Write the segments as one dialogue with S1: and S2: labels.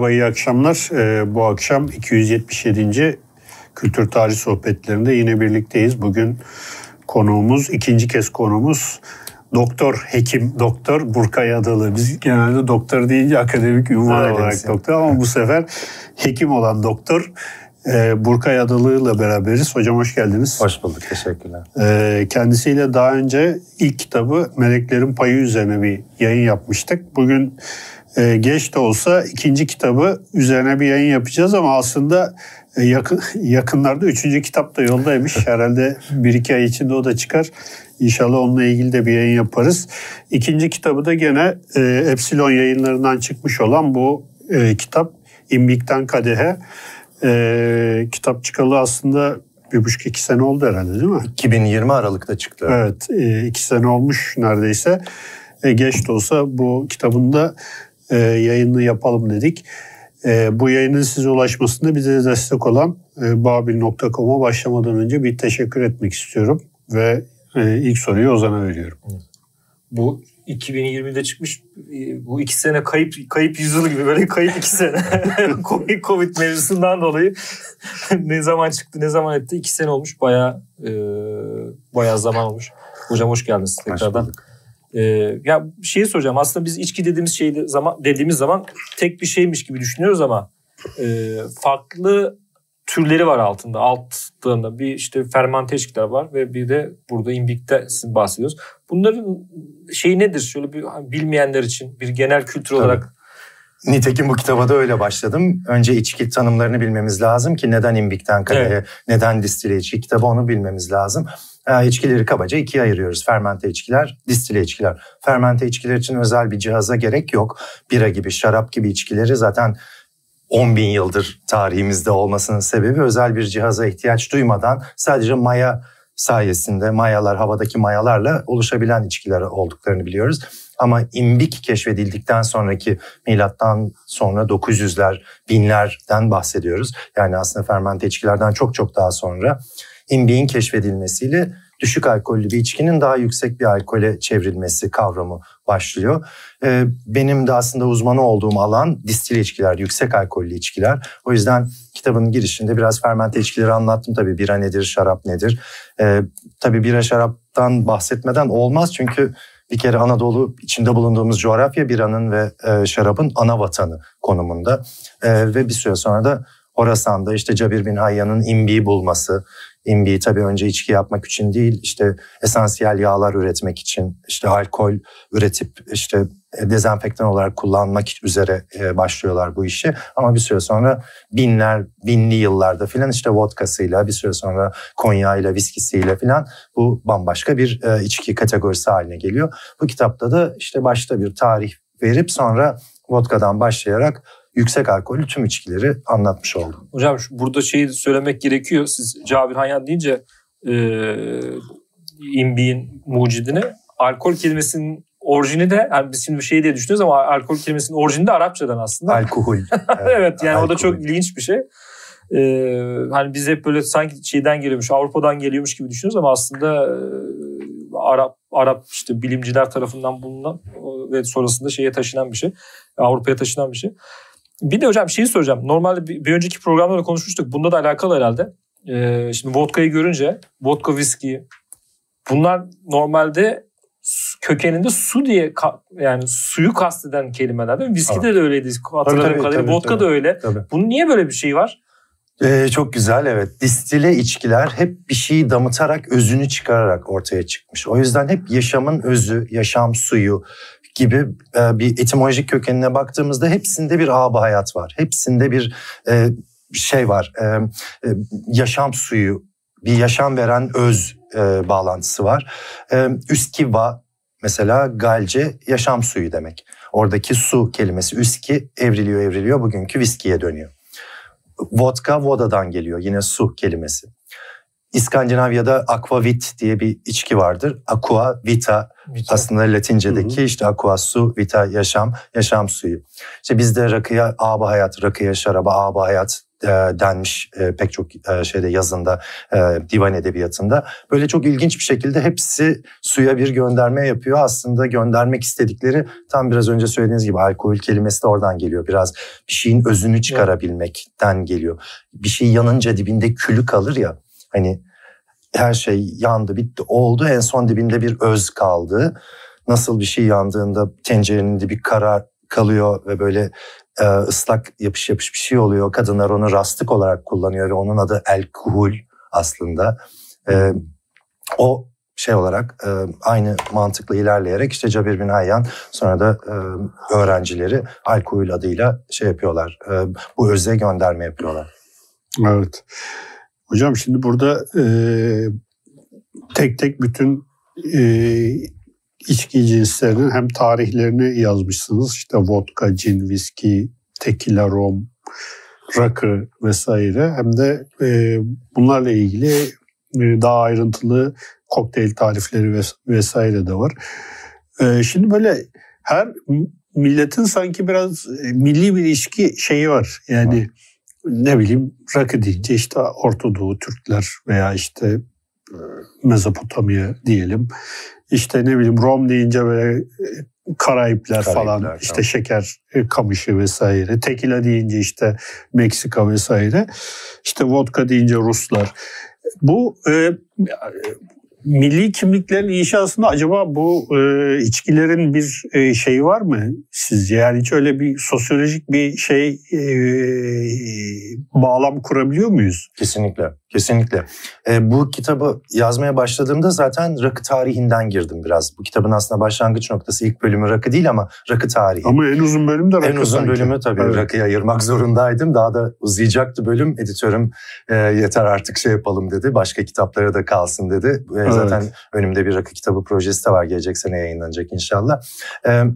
S1: Merhaba, iyi akşamlar. Ee, bu akşam 277. Kültür Tarih Sohbetlerinde yine birlikteyiz. Bugün konuğumuz, ikinci kez konuğumuz Doktor, hekim, doktor Burkay Adalı. Biz genelde doktor deyince akademik ünvan olarak doktor ama bu sefer hekim olan doktor e, Burkay Adalı ile beraberiz. Hocam hoş geldiniz.
S2: Hoş bulduk, teşekkürler.
S1: E, kendisiyle daha önce ilk kitabı Meleklerin Payı üzerine bir yayın yapmıştık. Bugün e, geç de olsa ikinci kitabı üzerine bir yayın yapacağız ama aslında e, yakın yakınlarda üçüncü kitap da yoldaymış. Herhalde bir iki ay içinde o da çıkar. İnşallah onunla ilgili de bir yayın yaparız. İkinci kitabı da gene e, Epsilon yayınlarından çıkmış olan bu e, kitap İmbik'ten Kadehe. E, kitap çıkalı aslında bir buçuk iki sene oldu herhalde değil mi?
S2: 2020 Aralık'ta çıktı.
S1: Evet e, iki sene olmuş neredeyse. E, geç de olsa bu kitabın da e, yayını yapalım dedik. E, bu yayının size ulaşmasında bize destek olan e, babil.com'a başlamadan önce bir teşekkür etmek istiyorum. Ve e, ilk soruyu Ozan'a veriyorum.
S3: Bu 2020'de çıkmış bu iki sene kayıp kayıp yüzyıl gibi böyle kayıp iki sene Covid, Covid mevzusundan dolayı ne zaman çıktı ne zaman etti iki sene olmuş baya e, baya zaman olmuş. Hocam hoş geldiniz tekrardan. Hoş ee, ya şeyi soracağım. Aslında biz içki dediğimiz şeyde zaman dediğimiz zaman tek bir şeymiş gibi düşünüyoruz ama e, farklı türleri var altında. Altlarında bir işte fermante içkiler var ve bir de burada imbikte siz bahsediyoruz. Bunların şeyi nedir? Şöyle bir bilmeyenler için bir genel kültür Tabii. olarak
S2: Nitekim bu kitaba da öyle başladım. Önce içki tanımlarını bilmemiz lazım ki neden imbikten kadeye, evet. neden distile içki kitabı onu bilmemiz lazım. E, kabaca ikiye ayırıyoruz. Fermente içkiler, distile içkiler. Fermente içkiler için özel bir cihaza gerek yok. Bira gibi, şarap gibi içkileri zaten 10 bin yıldır tarihimizde olmasının sebebi özel bir cihaza ihtiyaç duymadan sadece maya sayesinde mayalar, havadaki mayalarla oluşabilen içkiler olduklarını biliyoruz. Ama imbik keşfedildikten sonraki milattan sonra 900'ler, binlerden bahsediyoruz. Yani aslında fermente içkilerden çok çok daha sonra imbiğin keşfedilmesiyle düşük alkollü bir içkinin daha yüksek bir alkole çevrilmesi kavramı başlıyor. Ee, benim de aslında uzmanı olduğum alan distil içkiler, yüksek alkollü içkiler. O yüzden kitabın girişinde biraz fermente içkileri anlattım tabii. Bira nedir, şarap nedir? Ee, tabii bira şaraptan bahsetmeden olmaz çünkü bir kere Anadolu içinde bulunduğumuz coğrafya biranın ve e, şarabın ana vatanı konumunda. E, ve bir süre sonra da Horasan'da işte Cabir bin Hayyan'ın imbiği bulması, imbiği tabii önce içki yapmak için değil işte esansiyel yağlar üretmek için işte alkol üretip işte dezenfektan olarak kullanmak üzere e, başlıyorlar bu işi. Ama bir süre sonra binler, binli yıllarda filan işte vodkasıyla bir süre sonra konyağıyla, viskisiyle filan bu bambaşka bir e, içki kategorisi haline geliyor. Bu kitapta da işte başta bir tarih verip sonra vodkadan başlayarak yüksek alkollü tüm içkileri anlatmış oldum.
S3: Hocam burada şeyi söylemek gerekiyor. Siz Cabir Hayyan deyince e, imbiğin mucidini alkol kelimesinin orijini de yani biz şimdi bir şey diye düşünüyoruz ama alkol kelimesinin orijini de Arapçadan aslında.
S2: Alkohol.
S3: evet yani alkohol. o da çok ilginç bir şey. Ee, hani biz hep böyle sanki şeyden geliyormuş, Avrupa'dan geliyormuş gibi düşünüyoruz ama aslında e, Arap Arap işte bilimciler tarafından bulunan ve sonrasında şeye taşınan bir şey. Avrupa'ya taşınan bir şey. Bir de hocam şeyi soracağım. Normalde bir, bir önceki programda da konuşmuştuk. Bunda da alakalı herhalde. Ee, şimdi vodkayı görünce vodka viski bunlar normalde kökeninde su diye yani suyu kasteden kelimeler değil mi? Viskide evet. de öyleydi hatırladığım kadarıyla. Vodka tabii. da öyle. Tabii. Bunun niye böyle bir şey var?
S2: Ee, çok güzel evet. Distile içkiler hep bir şeyi damıtarak, özünü çıkararak ortaya çıkmış. O yüzden hep yaşamın özü, yaşam suyu, gibi e, bir etimolojik kökenine baktığımızda hepsinde bir ağabey hayat var. Hepsinde bir e, şey var. E, yaşam suyu, bir yaşam veren öz bağlantısı var. Üskiva mesela Galce yaşam suyu demek. Oradaki su kelimesi üski evriliyor evriliyor bugünkü viskiye dönüyor. Vodka vodadan geliyor yine su kelimesi. İskandinavya'da aquavit diye bir içki vardır. Aqua vita, vita. aslında Latince'deki hı hı. işte aqua su, vita yaşam, yaşam suyu. İşte bizde rakıya aba hayat, rakıya şaraba aba hayat e, denmiş e, pek çok e, şeyde yazında, e, divan edebiyatında. Böyle çok ilginç bir şekilde hepsi suya bir gönderme yapıyor. Aslında göndermek istedikleri tam biraz önce söylediğiniz gibi alkol kelimesi de oradan geliyor. Biraz bir şeyin özünü çıkarabilmekten geliyor. Bir şey yanınca dibinde külü kalır ya. Hani her şey yandı, bitti, oldu. En son dibinde bir öz kaldı. Nasıl bir şey yandığında tencerenin dibi karar kalıyor ve böyle e, ıslak yapış yapış bir şey oluyor. Kadınlar onu rastık olarak kullanıyor ve onun adı alkohol aslında. E, o şey olarak e, aynı mantıkla ilerleyerek işte Cabir bin Hayyan sonra da e, öğrencileri alkohol adıyla şey yapıyorlar. E, bu öze gönderme yapıyorlar.
S1: Evet. Hocam şimdi burada e, tek tek bütün e, içki cinslerinin hem tarihlerini yazmışsınız. İşte vodka, cin, viski, tekila, rom, rakı vesaire. Hem de e, bunlarla ilgili e, daha ayrıntılı kokteyl tarifleri vesaire de var. E, şimdi böyle her milletin sanki biraz e, milli bir ilişki şeyi var. Yani ne bileyim rakı deyince işte Orta Doğu Türkler veya işte e, Mezopotamya diyelim. İşte ne bileyim Rom deyince böyle e, Karayipler, Karayipler falan tamam. işte şeker e, kamışı vesaire. Tekila deyince işte Meksika vesaire. İşte vodka deyince Ruslar. Bu e, milli kimliklerin inşasında acaba bu e, içkilerin bir e, şeyi var mı sizce? Yani hiç öyle bir sosyolojik bir şey e, bağlam kurabiliyor muyuz?
S2: Kesinlikle, kesinlikle. E, bu kitabı yazmaya başladığımda zaten rakı tarihinden girdim biraz. Bu kitabın aslında başlangıç noktası ilk bölümü rakı değil ama rakı tarihi.
S1: Ama en uzun bölüm de rakı
S2: En uzun sanki. bölümü tabii evet. rakıya ayırmak zorundaydım. Daha da uzayacaktı bölüm. Editörüm e, yeter artık şey yapalım dedi. Başka kitaplara da kalsın dedi. E, evet. Zaten önümde bir rakı kitabı projesi de var. Gelecek sene yayınlanacak inşallah. Evet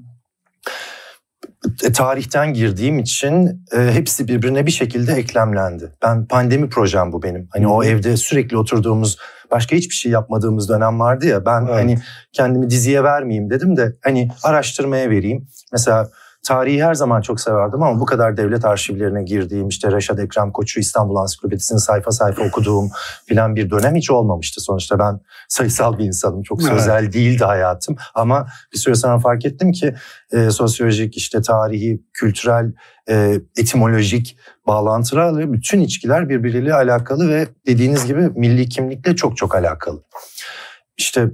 S2: tarihten girdiğim için e, hepsi birbirine bir şekilde eklemlendi. Ben pandemi projem bu benim. Hani o evde sürekli oturduğumuz başka hiçbir şey yapmadığımız dönem vardı ya ben evet. hani kendimi diziye vermeyeyim dedim de hani araştırmaya vereyim. Mesela Tarihi her zaman çok severdim ama bu kadar devlet arşivlerine girdiğim, işte Reşat Ekrem Koçu İstanbul Ansiklopedisini sayfa sayfa okuduğum filan bir dönem hiç olmamıştı. Sonuçta ben sayısal bir insanım. Çok sözel evet. değildi hayatım. Ama bir süre sonra fark ettim ki e, sosyolojik, işte tarihi, kültürel, e, etimolojik bağlantılarla bütün içkiler birbiriyle alakalı ve dediğiniz gibi milli kimlikle çok çok alakalı. İşte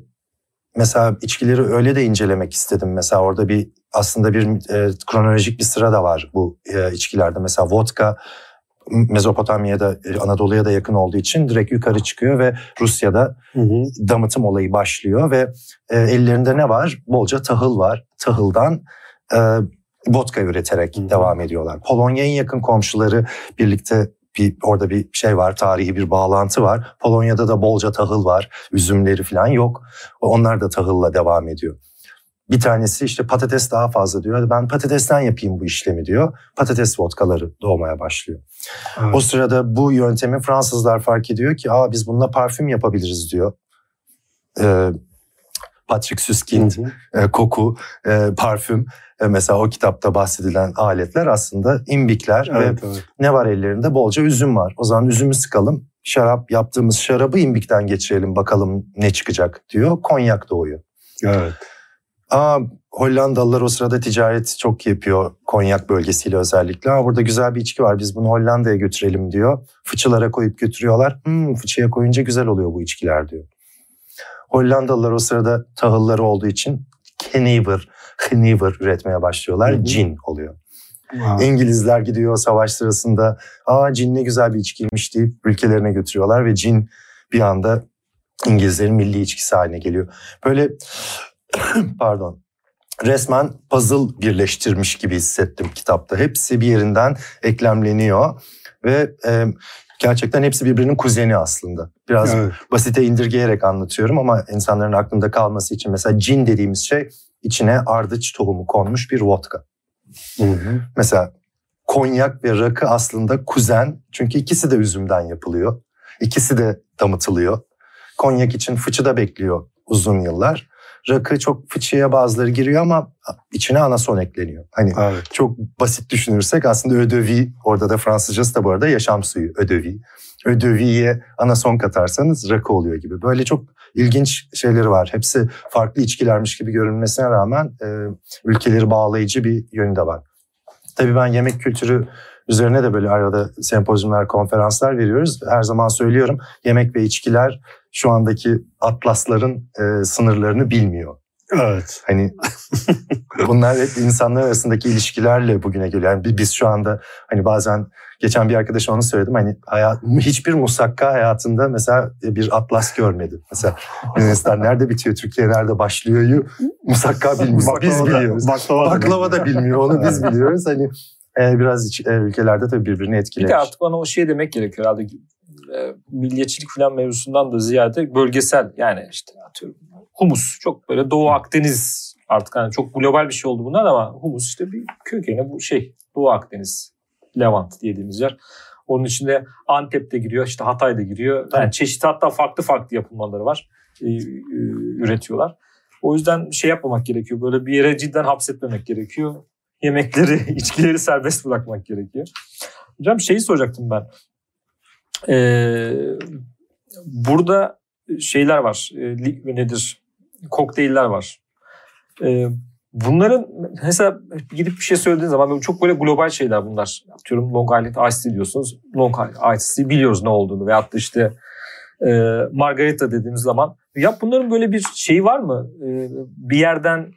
S2: mesela içkileri öyle de incelemek istedim. Mesela orada bir aslında bir e, kronolojik bir sıra da var bu e, içkilerde. Mesela vodka Mezopotamya'da, e, Anadolu'ya da yakın olduğu için direkt yukarı çıkıyor ve Rusya'da hı hı. damıtım olayı başlıyor ve e, ellerinde ne var? Bolca tahıl var. Tahıldan e, vodka üreterek hı hı. devam ediyorlar. Polonya en yakın komşuları birlikte bir orada bir şey var, tarihi bir bağlantı var. Polonya'da da bolca tahıl var, üzümleri falan yok. Onlar da tahılla devam ediyor. Bir tanesi işte patates daha fazla diyor. Hadi ben patatesten yapayım bu işlemi diyor. Patates vodkaları doğmaya başlıyor. Evet. O sırada bu yöntemi Fransızlar fark ediyor ki Aa, biz bununla parfüm yapabiliriz diyor. Ee, Patrick Süskind, e, koku, e, parfüm. E, mesela o kitapta bahsedilen aletler aslında imbikler evet, ve evet. ne var ellerinde? Bolca üzüm var. O zaman üzümü sıkalım. Şarap yaptığımız şarabı imbikten geçirelim bakalım ne çıkacak diyor. Konyak doğuyor.
S1: Evet.
S2: Aa, Hollandalılar o sırada ticaret çok yapıyor Konyak bölgesiyle özellikle. Aa, burada güzel bir içki var biz bunu Hollanda'ya götürelim diyor. Fıçılara koyup götürüyorlar. Hmm, fıçıya koyunca güzel oluyor bu içkiler diyor. Hollandalılar o sırada tahılları olduğu için Kenever, Genever üretmeye başlıyorlar. Hı-hı. Cin oluyor. Wow. İngilizler gidiyor savaş sırasında aa cin ne güzel bir içkiymiş deyip ülkelerine götürüyorlar ve cin bir anda İngilizlerin milli içkisi haline geliyor. Böyle pardon resmen puzzle birleştirmiş gibi hissettim kitapta. Hepsi bir yerinden eklemleniyor ve e, gerçekten hepsi birbirinin kuzeni aslında. Biraz evet. basite indirgeyerek anlatıyorum ama insanların aklında kalması için mesela cin dediğimiz şey içine ardıç tohumu konmuş bir vodka. Hı hı. Mesela konyak ve rakı aslında kuzen çünkü ikisi de üzümden yapılıyor. İkisi de damıtılıyor. Konyak için fıçıda bekliyor uzun yıllar. Rakı çok fıçıya bazıları giriyor ama içine anason ekleniyor. Hani
S1: Evet.
S2: çok basit düşünürsek aslında ödevi orada da Fransızcası da bu arada yaşam suyu ödevi. Ödeviye anason katarsanız rakı oluyor gibi. Böyle çok ilginç şeyleri var. Hepsi farklı içkilermiş gibi görünmesine rağmen e, ülkeleri bağlayıcı bir yönü de var. Tabii ben yemek kültürü üzerine de böyle arada sempozyumlar, konferanslar veriyoruz. Her zaman söylüyorum yemek ve içkiler şu andaki atlasların e, sınırlarını bilmiyor.
S1: Evet.
S2: Hani bunlar hep insanlar arasındaki ilişkilerle bugüne geliyor. Yani bi- biz şu anda hani bazen geçen bir arkadaşa onu söyledim. Hani hayat, hiçbir musakka hayatında mesela bir atlas görmedi. Mesela Yunanistan nerede bitiyor, Türkiye nerede başlıyor musakka bilmiyor. Biz
S1: Baklava da-
S2: biliyoruz.
S1: Baklava, da
S2: Baklava da bilmiyor onu biz biliyoruz. Hani e, biraz iç- e, ülkelerde tabii birbirini
S3: Bir
S2: etkilemiş.
S3: de artık bana o şey demek gerekiyor herhalde. E, milliyetçilik falan mevzusundan da ziyade bölgesel yani işte atıyorum humus çok böyle Doğu Akdeniz artık hani çok global bir şey oldu bunlar ama humus işte bir kökeni bu şey Doğu Akdeniz Levant dediğimiz yer. Onun içinde Antep'te giriyor işte Hatay'da giriyor. Yani çeşitli hatta farklı farklı yapılmaları var. e, e, üretiyorlar. O yüzden şey yapmamak gerekiyor. Böyle bir yere cidden hapsetmemek gerekiyor. Yemekleri, içkileri serbest bırakmak gerekiyor. Hocam şeyi soracaktım ben. Ee, burada şeyler var. E, nedir? Kokteyller var. Ee, bunların mesela gidip bir şey söylediğin zaman çok böyle global şeyler bunlar. Atıyorum Long Island Ice Tea diyorsunuz. Long Island Ice Tea biliyoruz ne olduğunu. Veyahut da işte e, Margarita dediğimiz zaman. Ya bunların böyle bir şeyi var mı? E, bir yerden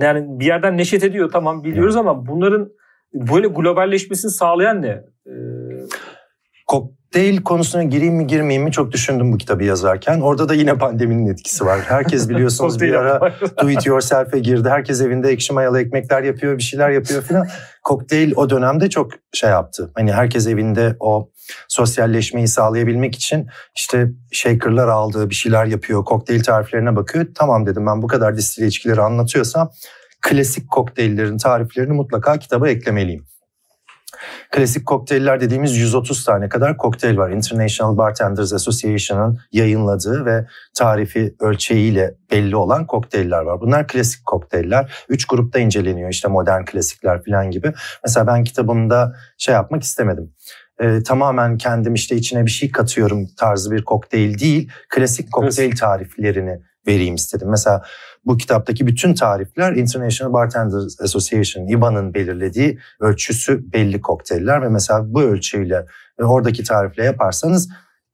S3: yani bir yerden neşet ediyor tamam biliyoruz ama bunların böyle globalleşmesini sağlayan ne? E,
S2: Kokteyl konusuna gireyim mi girmeyeyim mi çok düşündüm bu kitabı yazarken. Orada da yine pandeminin etkisi var. Herkes biliyorsunuz bir ara do it yourself'e girdi. Herkes evinde ekşi mayalı ekmekler yapıyor, bir şeyler yapıyor filan. Kokteyl o dönemde çok şey yaptı. Hani herkes evinde o sosyalleşmeyi sağlayabilmek için işte shaker'lar aldı, bir şeyler yapıyor, kokteyl tariflerine bakıyor. Tamam dedim ben bu kadar distile içkileri anlatıyorsam klasik kokteyllerin tariflerini mutlaka kitaba eklemeliyim. Klasik kokteyller dediğimiz 130 tane kadar kokteyl var. International Bartenders Association'ın yayınladığı ve tarifi ölçeğiyle belli olan kokteyller var. Bunlar klasik kokteyller. Üç grupta inceleniyor işte modern klasikler falan gibi. Mesela ben kitabımda şey yapmak istemedim. Ee, tamamen kendim işte içine bir şey katıyorum tarzı bir kokteyl değil. Klasik kokteyl tariflerini vereyim istedim. Mesela bu kitaptaki bütün tarifler International Bartenders Association, IBA'nın belirlediği ölçüsü belli kokteyller ve mesela bu ölçüyle ve oradaki tarifle yaparsanız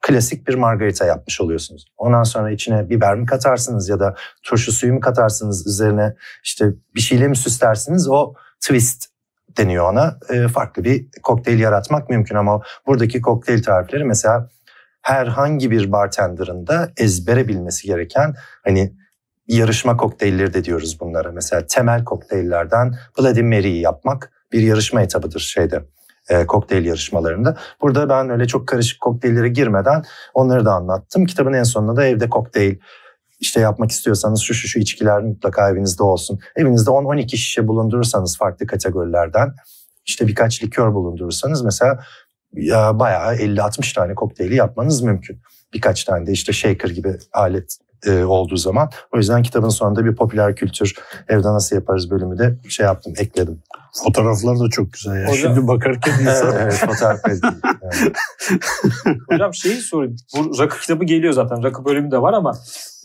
S2: klasik bir margarita yapmış oluyorsunuz. Ondan sonra içine biber mi katarsınız ya da turşu suyu mu katarsınız üzerine işte bir şeyle mi süslersiniz o twist deniyor ona. E, farklı bir kokteyl yaratmak mümkün ama buradaki kokteyl tarifleri mesela herhangi bir bartender'ın da ezbere bilmesi gereken hani yarışma kokteylleri de diyoruz bunlara. Mesela temel kokteyllerden Bloody Mary'yi yapmak bir yarışma etabıdır şeyde e, kokteyl yarışmalarında. Burada ben öyle çok karışık kokteyllere girmeden onları da anlattım. Kitabın en sonunda da evde kokteyl işte yapmak istiyorsanız şu şu şu içkiler mutlaka evinizde olsun. Evinizde 10-12 şişe bulundurursanız farklı kategorilerden işte birkaç likör bulundurursanız mesela ya bayağı 50-60 tane kokteyli yapmanız mümkün. Birkaç tane de işte shaker gibi alet e, olduğu zaman. O yüzden kitabın sonunda bir popüler kültür evde nasıl yaparız bölümü de şey yaptım, ekledim.
S1: Fotoğraflar da çok güzel ya.
S3: Hocam-
S1: Şimdi bakarken insan
S2: evet, fotoğraf edeyim. Evet.
S3: Hocam şeyi sorayım. Bu rakı kitabı geliyor zaten. Rakı bölümü de var ama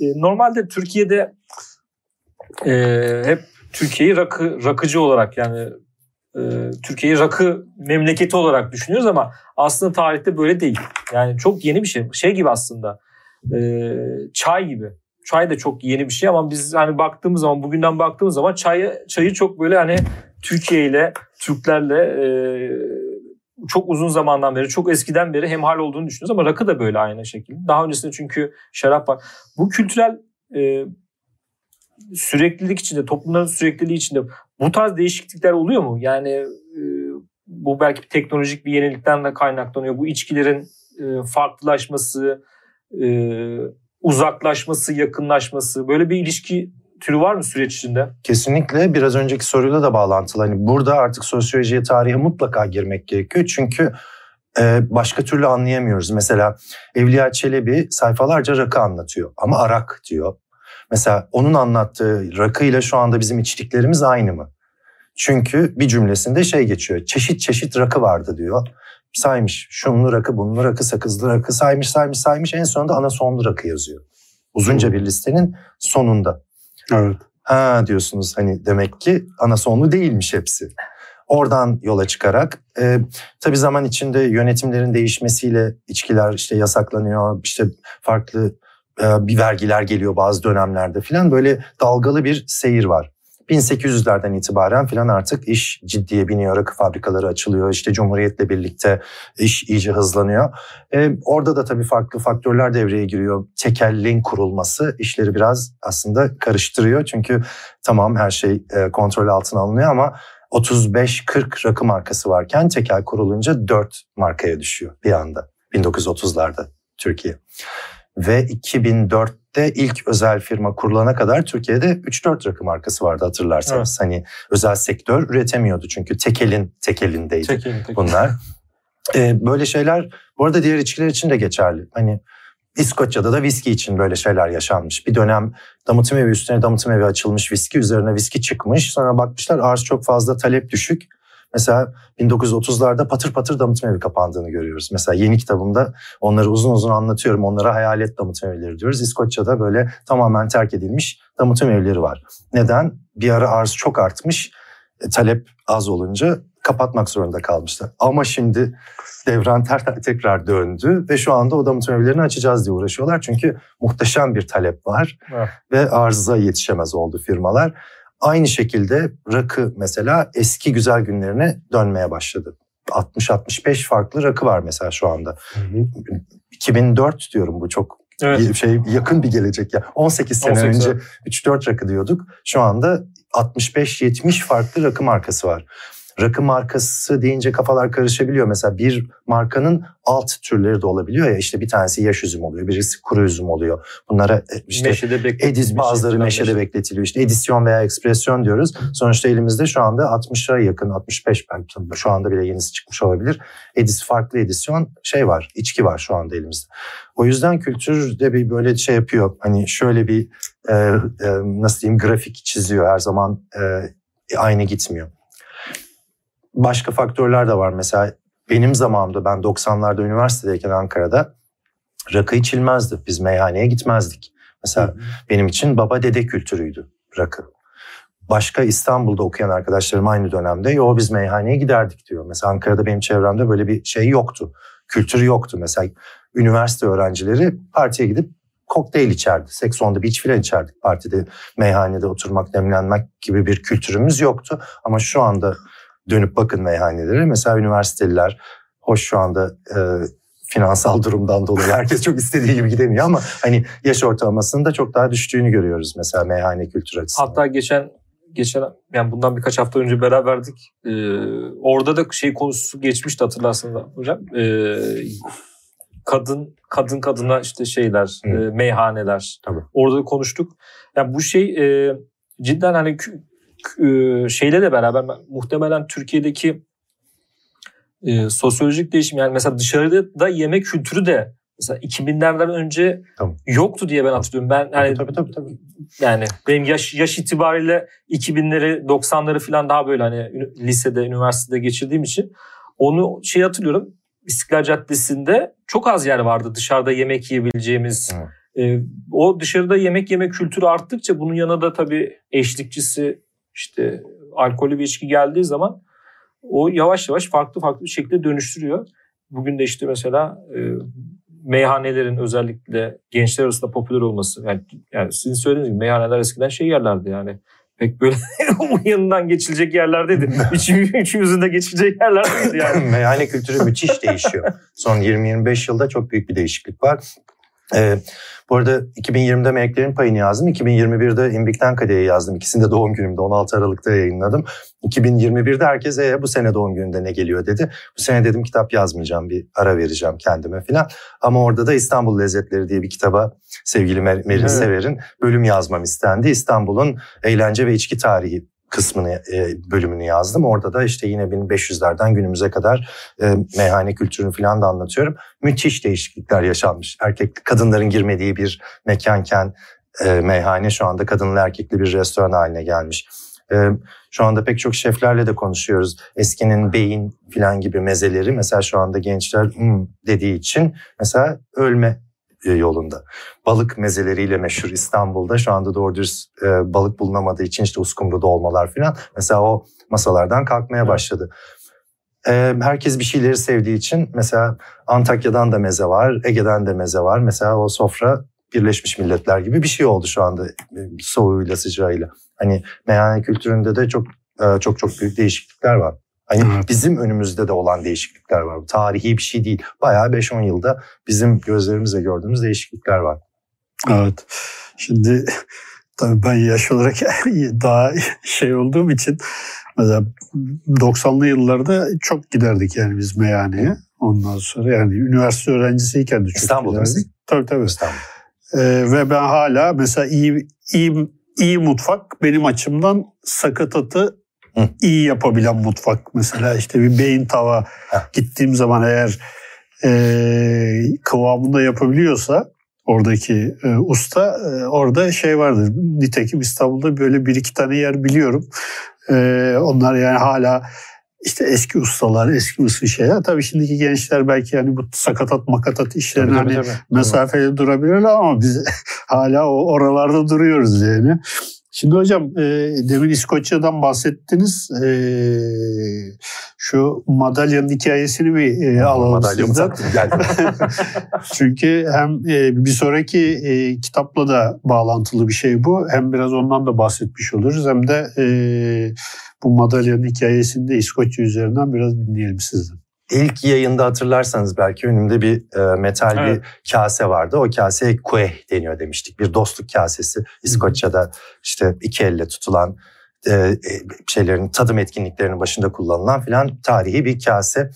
S3: e, normalde Türkiye'de e, hep Türkiye'yi rakı rakıcı olarak yani e, Türkiye'yi rakı memleketi olarak düşünüyoruz ama aslında tarihte böyle değil. Yani çok yeni bir şey. Şey gibi aslında. E, çay gibi. Çay da çok yeni bir şey ama biz hani baktığımız zaman bugünden baktığımız zaman çayı çayı çok böyle hani Türkiye ile Türklerle e, çok uzun zamandan beri, çok eskiden beri hemhal olduğunu düşünüyoruz ama rakı da böyle aynı şekilde. Daha öncesinde çünkü şarap var. Bu kültürel e, süreklilik içinde, toplumların sürekliliği içinde bu tarz değişiklikler oluyor mu? Yani e, bu belki teknolojik bir yenilikten de kaynaklanıyor. Bu içkilerin e, farklılaşması, e, uzaklaşması, yakınlaşması böyle bir ilişki türü var mı süreç içinde?
S2: Kesinlikle biraz önceki soruyla da bağlantılı. Hani burada artık sosyolojiye, tarihe mutlaka girmek gerekiyor. Çünkü e, başka türlü anlayamıyoruz. Mesela Evliya Çelebi sayfalarca rakı anlatıyor ama arak diyor. Mesela onun anlattığı rakıyla şu anda bizim içtiklerimiz aynı mı? Çünkü bir cümlesinde şey geçiyor. Çeşit çeşit rakı vardı diyor. Saymış şunlu rakı, bunlu rakı, sakızlı rakı saymış saymış saymış. En sonunda ana sonlu rakı yazıyor. Uzunca bir listenin sonunda.
S1: Evet.
S2: Ha diyorsunuz hani demek ki ana sonlu değilmiş hepsi. Oradan yola çıkarak e, tabii zaman içinde yönetimlerin değişmesiyle içkiler işte yasaklanıyor. işte farklı e, bir vergiler geliyor bazı dönemlerde filan böyle dalgalı bir seyir var. 1800'lerden itibaren filan artık iş ciddiye biniyor, rakı fabrikaları açılıyor. İşte Cumhuriyet'le birlikte iş iyice hızlanıyor. Ee, orada da tabii farklı faktörler devreye giriyor. Tekelliğin kurulması işleri biraz aslında karıştırıyor. Çünkü tamam her şey e, kontrol altına alınıyor ama 35-40 rakı markası varken tekel kurulunca 4 markaya düşüyor bir anda 1930'larda Türkiye. Ve 2004'te ilk özel firma kurulana kadar Türkiye'de 3-4 rakı markası vardı hatırlarsanız. Evet. Hani özel sektör üretemiyordu çünkü tekelin tekelindeydi tekelin, tekelin. bunlar. Ee, böyle şeyler bu arada diğer içkiler için de geçerli. Hani İskoçya'da da viski için böyle şeyler yaşanmış. Bir dönem damıtım evi üstüne damıtım evi açılmış viski üzerine viski çıkmış. Sonra bakmışlar arz çok fazla talep düşük. Mesela 1930'larda patır patır damıtım evi kapandığını görüyoruz. Mesela yeni kitabımda onları uzun uzun anlatıyorum. Onlara hayalet damıtım evleri diyoruz. İskoçya'da böyle tamamen terk edilmiş damıtım evleri var. Neden? Bir ara arz çok artmış. E, talep az olunca kapatmak zorunda kalmışlar. Ama şimdi devran ter tekrar döndü ve şu anda o damıtım evlerini açacağız diye uğraşıyorlar. Çünkü muhteşem bir talep var evet. ve arıza yetişemez oldu firmalar. Aynı şekilde rakı mesela eski güzel günlerine dönmeye başladı. 60-65 farklı rakı var mesela şu anda. Hı hı. 2004 diyorum bu çok evet. şey yakın bir gelecek ya. 18 sene 18 önce 3-4 rakı diyorduk. Şu anda 65-70 farklı rakı markası var. Rakı markası deyince kafalar karışabiliyor. Mesela bir markanın alt türleri de olabiliyor ya işte bir tanesi yaş üzüm oluyor, birisi kuru üzüm oluyor. Bunlara e, işte meşede edis bazıları meşede, meşede bekletiliyor. İşte edisyon veya ekspresyon diyoruz. Sonuçta elimizde şu anda 60'a yakın 65 belki şu anda bile yenisi çıkmış olabilir. Edis farklı edisyon şey var, içki var şu anda elimizde. O yüzden kültür de bir böyle şey yapıyor. Hani şöyle bir e, e, nasıl diyeyim grafik çiziyor her zaman e, aynı gitmiyor başka faktörler de var. Mesela benim zamanımda ben 90'larda üniversitedeyken Ankara'da rakı içilmezdi. Biz meyhaneye gitmezdik. Mesela Hı. benim için baba dede kültürüydü rakı. Başka İstanbul'da okuyan arkadaşlarım aynı dönemde yo biz meyhaneye giderdik diyor. Mesela Ankara'da benim çevremde böyle bir şey yoktu. Kültürü yoktu. Mesela üniversite öğrencileri partiye gidip kokteyl içerdi. Seks on the beach filan içerdik partide. Meyhanede oturmak, demlenmek gibi bir kültürümüz yoktu. Ama şu anda dönüp bakın meyhanelere. Mesela üniversiteliler hoş şu anda e, finansal durumdan dolayı herkes çok istediği gibi gidemiyor ama hani yaş ortalamasının da çok daha düştüğünü görüyoruz mesela meyhane kültürü açısından.
S3: Hatta geçen geçen yani bundan birkaç hafta önce beraberdik. Ee, orada da şey konusu geçmişti hatırlarsınız hocam. Ee, kadın kadın kadına işte şeyler, e, meyhaneler. Tabii. Orada da konuştuk. Yani bu şey e, cidden hani e, şeyle de beraber muhtemelen Türkiye'deki e, sosyolojik değişim yani mesela dışarıda da yemek kültürü de mesela 2000'lerden önce tamam. yoktu diye ben hatırlıyorum. Ben yani tabii, tabii, tabii. yani benim yaş yaş itibariyle 2000'leri 90'ları falan daha böyle hani lisede, üniversitede geçirdiğim için onu şey hatırlıyorum. İstiklal Caddesi'nde çok az yer vardı dışarıda yemek yiyebileceğimiz. E, o dışarıda yemek yeme kültürü arttıkça bunun yanında da tabii eşlikçisi işte alkolü bir içki geldiği zaman o yavaş yavaş farklı farklı bir şekilde dönüştürüyor. Bugün de işte mesela e, meyhanelerin özellikle gençler arasında popüler olması. Yani, yani sizin söylediğiniz gibi meyhaneler eskiden şey yerlerdi yani. Pek böyle yanından geçilecek yerlerdeydi. Üçüm, üçümüzün de geçilecek yerlerdeydi yani.
S2: Meyhane kültürü müthiş değişiyor. Son 20-25 yılda çok büyük bir değişiklik var. Ee, bu arada 2020'de Meleklerin Payını yazdım. 2021'de İmbik'ten Kade'yi yazdım. İkisini de doğum günümde 16 Aralık'ta yayınladım. 2021'de herkes e, bu sene doğum gününde ne geliyor dedi. Bu sene dedim kitap yazmayacağım bir ara vereceğim kendime falan. Ama orada da İstanbul Lezzetleri diye bir kitaba sevgili Mer Merin evet. Sever'in bölüm yazmam istendi. İstanbul'un eğlence ve içki tarihi kısmını e, bölümünü yazdım. Orada da işte yine 1500'lerden günümüze kadar e, meyhane kültürünü falan da anlatıyorum. Müthiş değişiklikler yaşanmış. Erkek kadınların girmediği bir mekanken e, meyhane şu anda kadınlı erkekli bir restoran haline gelmiş. Şu anda pek çok şeflerle de konuşuyoruz. Eskinin beyin falan gibi mezeleri mesela şu anda gençler hmm dediği için mesela ölme yolunda. Balık mezeleriyle meşhur İstanbul'da şu anda doğru dürüst e, balık bulunamadığı için işte uskumru dolmalar falan mesela o masalardan kalkmaya başladı. E, herkes bir şeyleri sevdiği için mesela Antakya'dan da meze var, Ege'den de meze var. Mesela o sofra Birleşmiş Milletler gibi bir şey oldu şu anda e, soğuğuyla sıcağıyla. Hani meyhane kültüründe de çok e, çok çok büyük değişiklikler var. Hani evet. bizim önümüzde de olan değişiklikler var. Tarihi bir şey değil. Bayağı 5-10 yılda bizim gözlerimizle gördüğümüz değişiklikler var.
S1: Evet. Şimdi tabii ben yaş olarak daha şey olduğum için mesela 90'lı yıllarda çok giderdik yani biz meyhaneye. Ondan sonra yani üniversite öğrencisiyken de çok
S2: İstanbul'da giderdik. Mısın?
S1: Tabii tabii. İstanbul. Ee, ve ben hala mesela iyi iyi iyi mutfak benim açımdan sakatatı Hı. iyi yapabilen mutfak. Mesela işte bir beyin tava Heh. gittiğim zaman eğer e, kıvamında yapabiliyorsa oradaki e, usta e, orada şey vardır. Nitekim İstanbul'da böyle bir iki tane yer biliyorum. E, onlar yani hala işte eski ustalar, eski usul şeyler. Tabii şimdiki gençler belki yani bu sakatat makatat işlerine hani mesafeli durabilirler ama biz hala o oralarda duruyoruz yani. Şimdi hocam e, demin İskoçya'dan bahsettiniz. E, şu madalyanın hikayesini bir e, alalım sizden. Çünkü hem e, bir sonraki e, kitapla da bağlantılı bir şey bu. Hem biraz ondan da bahsetmiş oluruz hem de e, bu madalyanın hikayesini de İskoçya üzerinden biraz dinleyelim sizden.
S2: İlk yayında hatırlarsanız belki önümde bir e, metal evet. bir kase vardı. O kase kueh deniyor demiştik. Bir dostluk kasesi. İskoçya'da işte iki elle tutulan e, e, şeylerin tadım etkinliklerinin başında kullanılan filan tarihi bir kase.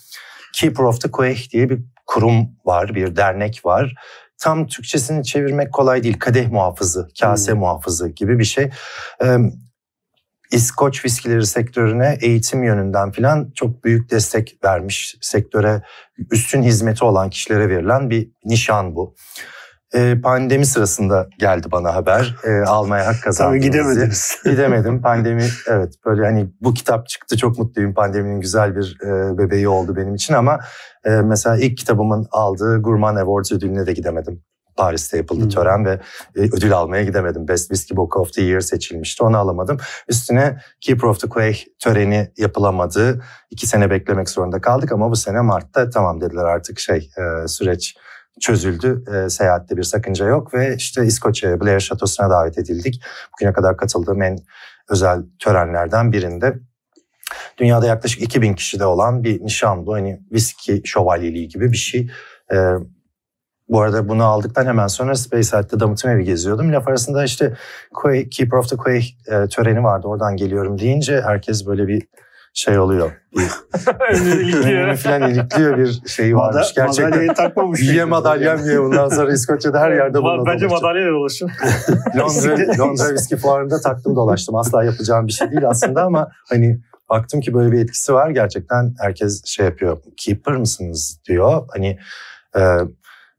S2: Keeper of the Kueh diye bir kurum var, bir dernek var. Tam Türkçesini çevirmek kolay değil. Kadeh muhafızı, kase hmm. muhafızı gibi bir şey. E, İskoç viskileri sektörüne eğitim yönünden filan çok büyük destek vermiş. Sektöre üstün hizmeti olan kişilere verilen bir nişan bu. Ee, pandemi sırasında geldi bana haber. Ee, almaya hak kazandım.
S1: Tabii gidemediniz.
S2: Gidemedim. Pandemi evet böyle hani bu kitap çıktı çok mutluyum. Pandeminin güzel bir e, bebeği oldu benim için ama e, mesela ilk kitabımın aldığı Gurman Awards ödülüne de gidemedim. Paris'te yapıldı hmm. tören ve e, ödül almaya gidemedim. Best Whiskey Book of the Year seçilmişti. Onu alamadım. Üstüne Keeper of the Quay töreni yapılamadı. İki sene beklemek zorunda kaldık ama bu sene Mart'ta tamam dediler artık şey e, süreç çözüldü. E, seyahatte bir sakınca yok ve işte İskoçya'ya Blair Şatosu'na davet edildik. Bugüne kadar katıldığım en özel törenlerden birinde. Dünyada yaklaşık 2000 kişide olan bir nişan bu. Hani viski şövalyeliği gibi bir şey. E, bu arada bunu aldıktan hemen sonra Space Side'de damıtım evi geziyordum. Laf arasında işte Quay, Keeper of the Quay e, töreni vardı. Oradan geliyorum deyince herkes böyle bir şey oluyor. Önünü falan ilikliyor bir şey varmış.
S1: Gerçekten. Madalyayı takmamış.
S2: Yiye madalyam yiye. Bundan sonra İskoçya'da her yerde bununla
S3: Bence madalyayla dolaşın.
S2: Londra, Londra Viski Fuarı'nda taktım dolaştım. Asla yapacağım bir şey değil aslında ama hani baktım ki böyle bir etkisi var. Gerçekten herkes şey yapıyor. Keeper mısınız diyor. Hani e,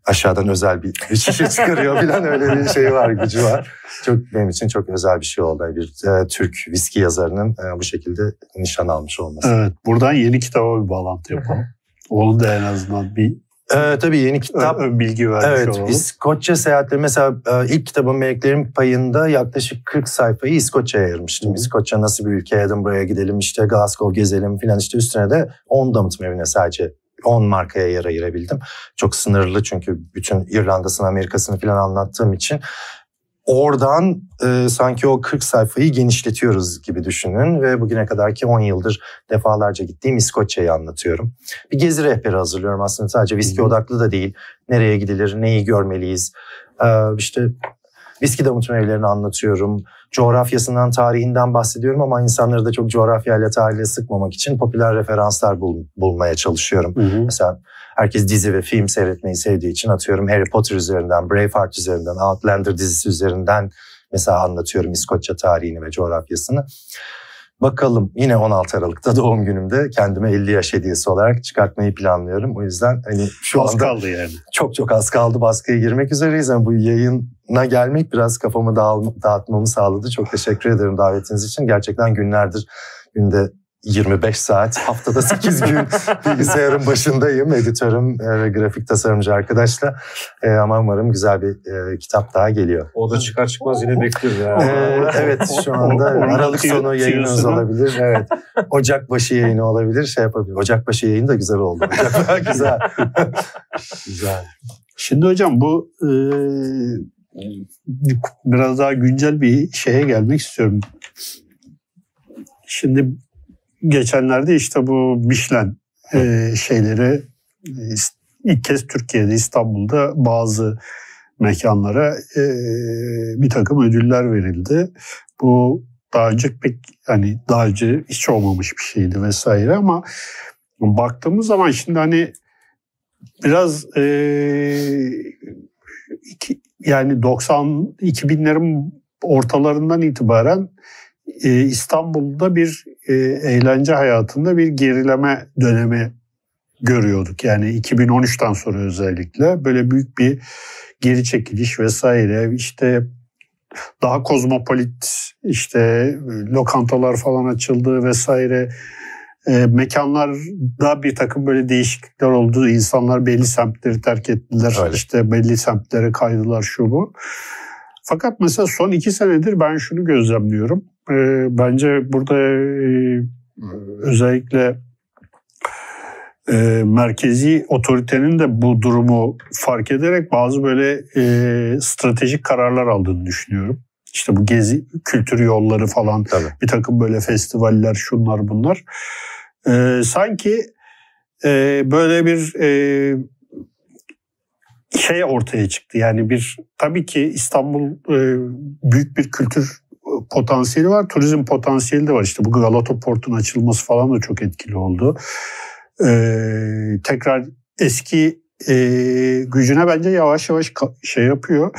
S2: aşağıdan özel bir, şişe çıkarıyor falan öyle bir şey var, gücü var. Çok benim için çok özel bir şey oldu. Bir e, Türk viski yazarının e, bu şekilde nişan almış olması.
S1: Evet, buradan yeni kitaba bir bağlantı yapalım. Onun da en azından bir
S2: ee, tabii yeni kitap.
S1: Bilgi vermiş
S2: evet, olalım. İskoçya seyahatleri mesela e, ilk kitabın Meleklerin payında yaklaşık 40 sayfayı İskoçya'ya ayırmıştım. Hı. İskoçya nasıl bir ülke, Edinburgh'a gidelim işte Glasgow gezelim filan işte üstüne de 10 damıtım evine sadece 10 markaya yer ayırabildim. Çok sınırlı çünkü bütün İrlanda'sını, Amerika'sını falan anlattığım için. Oradan e, sanki o 40 sayfayı genişletiyoruz gibi düşünün ve bugüne kadarki 10 yıldır defalarca gittiğim İskoçya'yı anlatıyorum. Bir gezi rehberi hazırlıyorum aslında sadece viski odaklı da değil. Nereye gidilir, neyi görmeliyiz, ee, işte viski damıtma evlerini anlatıyorum. Coğrafyasından, tarihinden bahsediyorum ama insanları da çok coğrafyayla tarihle sıkmamak için popüler referanslar bul, bulmaya çalışıyorum. Hı hı. Mesela herkes dizi ve film seyretmeyi sevdiği için atıyorum Harry Potter üzerinden, Braveheart üzerinden, Outlander dizisi üzerinden mesela anlatıyorum İskoçya tarihini ve coğrafyasını. Bakalım yine 16 Aralık'ta doğum günümde kendime 50 yaş hediyesi olarak çıkartmayı planlıyorum. O yüzden hani şu
S1: Az
S2: anda
S1: kaldı yani.
S2: çok çok az kaldı baskıya girmek üzereyiz. Yani bu yayına gelmek biraz kafamı dağıl- dağıtmamı sağladı. Çok teşekkür ederim davetiniz için. Gerçekten günlerdir günde 25 saat, haftada 8 gün bilgisayarın başındayım. Editörüm e, ve grafik tasarımcı arkadaşla. E, ama umarım güzel bir e, kitap daha geliyor.
S3: O da çıkar çıkmaz yine bekliyoruz ya.
S2: Ee, evet şu anda Aralık sonu yayınımız olabilir. Evet. Ocak başı yayını olabilir. Şey yapabilir. Ocak başı yayın da güzel oldu. güzel. güzel.
S1: Şimdi hocam bu e, biraz daha güncel bir şeye gelmek istiyorum. Şimdi geçenlerde işte bu Michelin e, şeyleri e, ilk kez Türkiye'de İstanbul'da bazı mekanlara e, bir takım ödüller verildi. Bu daha önce pek hani daha önce hiç olmamış bir şeydi vesaire ama baktığımız zaman şimdi hani biraz e, iki, yani 90 2000'lerin ortalarından itibaren e, İstanbul'da bir e, eğlence hayatında bir gerileme dönemi görüyorduk. Yani 2013'ten sonra özellikle böyle büyük bir geri çekiliş vesaire işte daha kozmopolit işte lokantalar falan açıldı vesaire e, mekanlarda bir takım böyle değişiklikler oldu. İnsanlar belli semtleri terk ettiler.
S2: Öyle.
S1: İşte belli semtlere kaydılar şu bu. Fakat mesela son iki senedir ben şunu gözlemliyorum. E, bence burada e, özellikle e, merkezi otoritenin de bu durumu fark ederek bazı böyle e, stratejik kararlar aldığını düşünüyorum. İşte bu gezi kültür yolları falan
S2: Tabii.
S1: bir takım böyle festivaller şunlar bunlar. Ee, sanki e, böyle bir e, şey ortaya çıktı. Yani bir tabii ki İstanbul e, büyük bir kültür potansiyeli var. Turizm potansiyeli de var. İşte bu Galata Port'un açılması falan da çok etkili oldu. Ee, tekrar eski e, gücüne bence yavaş yavaş şey yapıyor.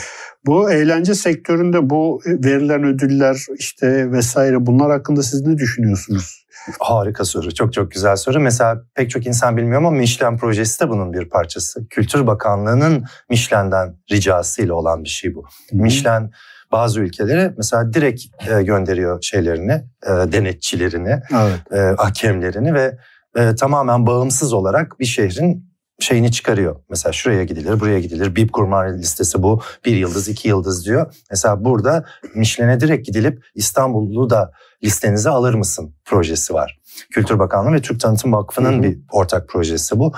S1: Bu eğlence sektöründe bu verilen ödüller işte vesaire bunlar hakkında siz ne düşünüyorsunuz?
S2: Harika soru. Çok çok güzel soru. Mesela pek çok insan bilmiyor ama Michelin projesi de bunun bir parçası. Kültür Bakanlığı'nın Michelin'den ricasıyla olan bir şey bu. Michelin bazı ülkelere mesela direkt e, gönderiyor şeylerini, e, denetçilerini,
S1: Evet.
S2: e, hakemlerini ve e, tamamen bağımsız olarak bir şehrin şeyini çıkarıyor. Mesela şuraya gidilir, buraya gidilir. BIP Gurman listesi bu. Bir yıldız, iki yıldız diyor. Mesela burada Michelin'e direkt gidilip İstanbul'u da listenize alır mısın projesi var. Kültür Bakanlığı ve Türk Tanıtım Vakfı'nın bir ortak projesi bu.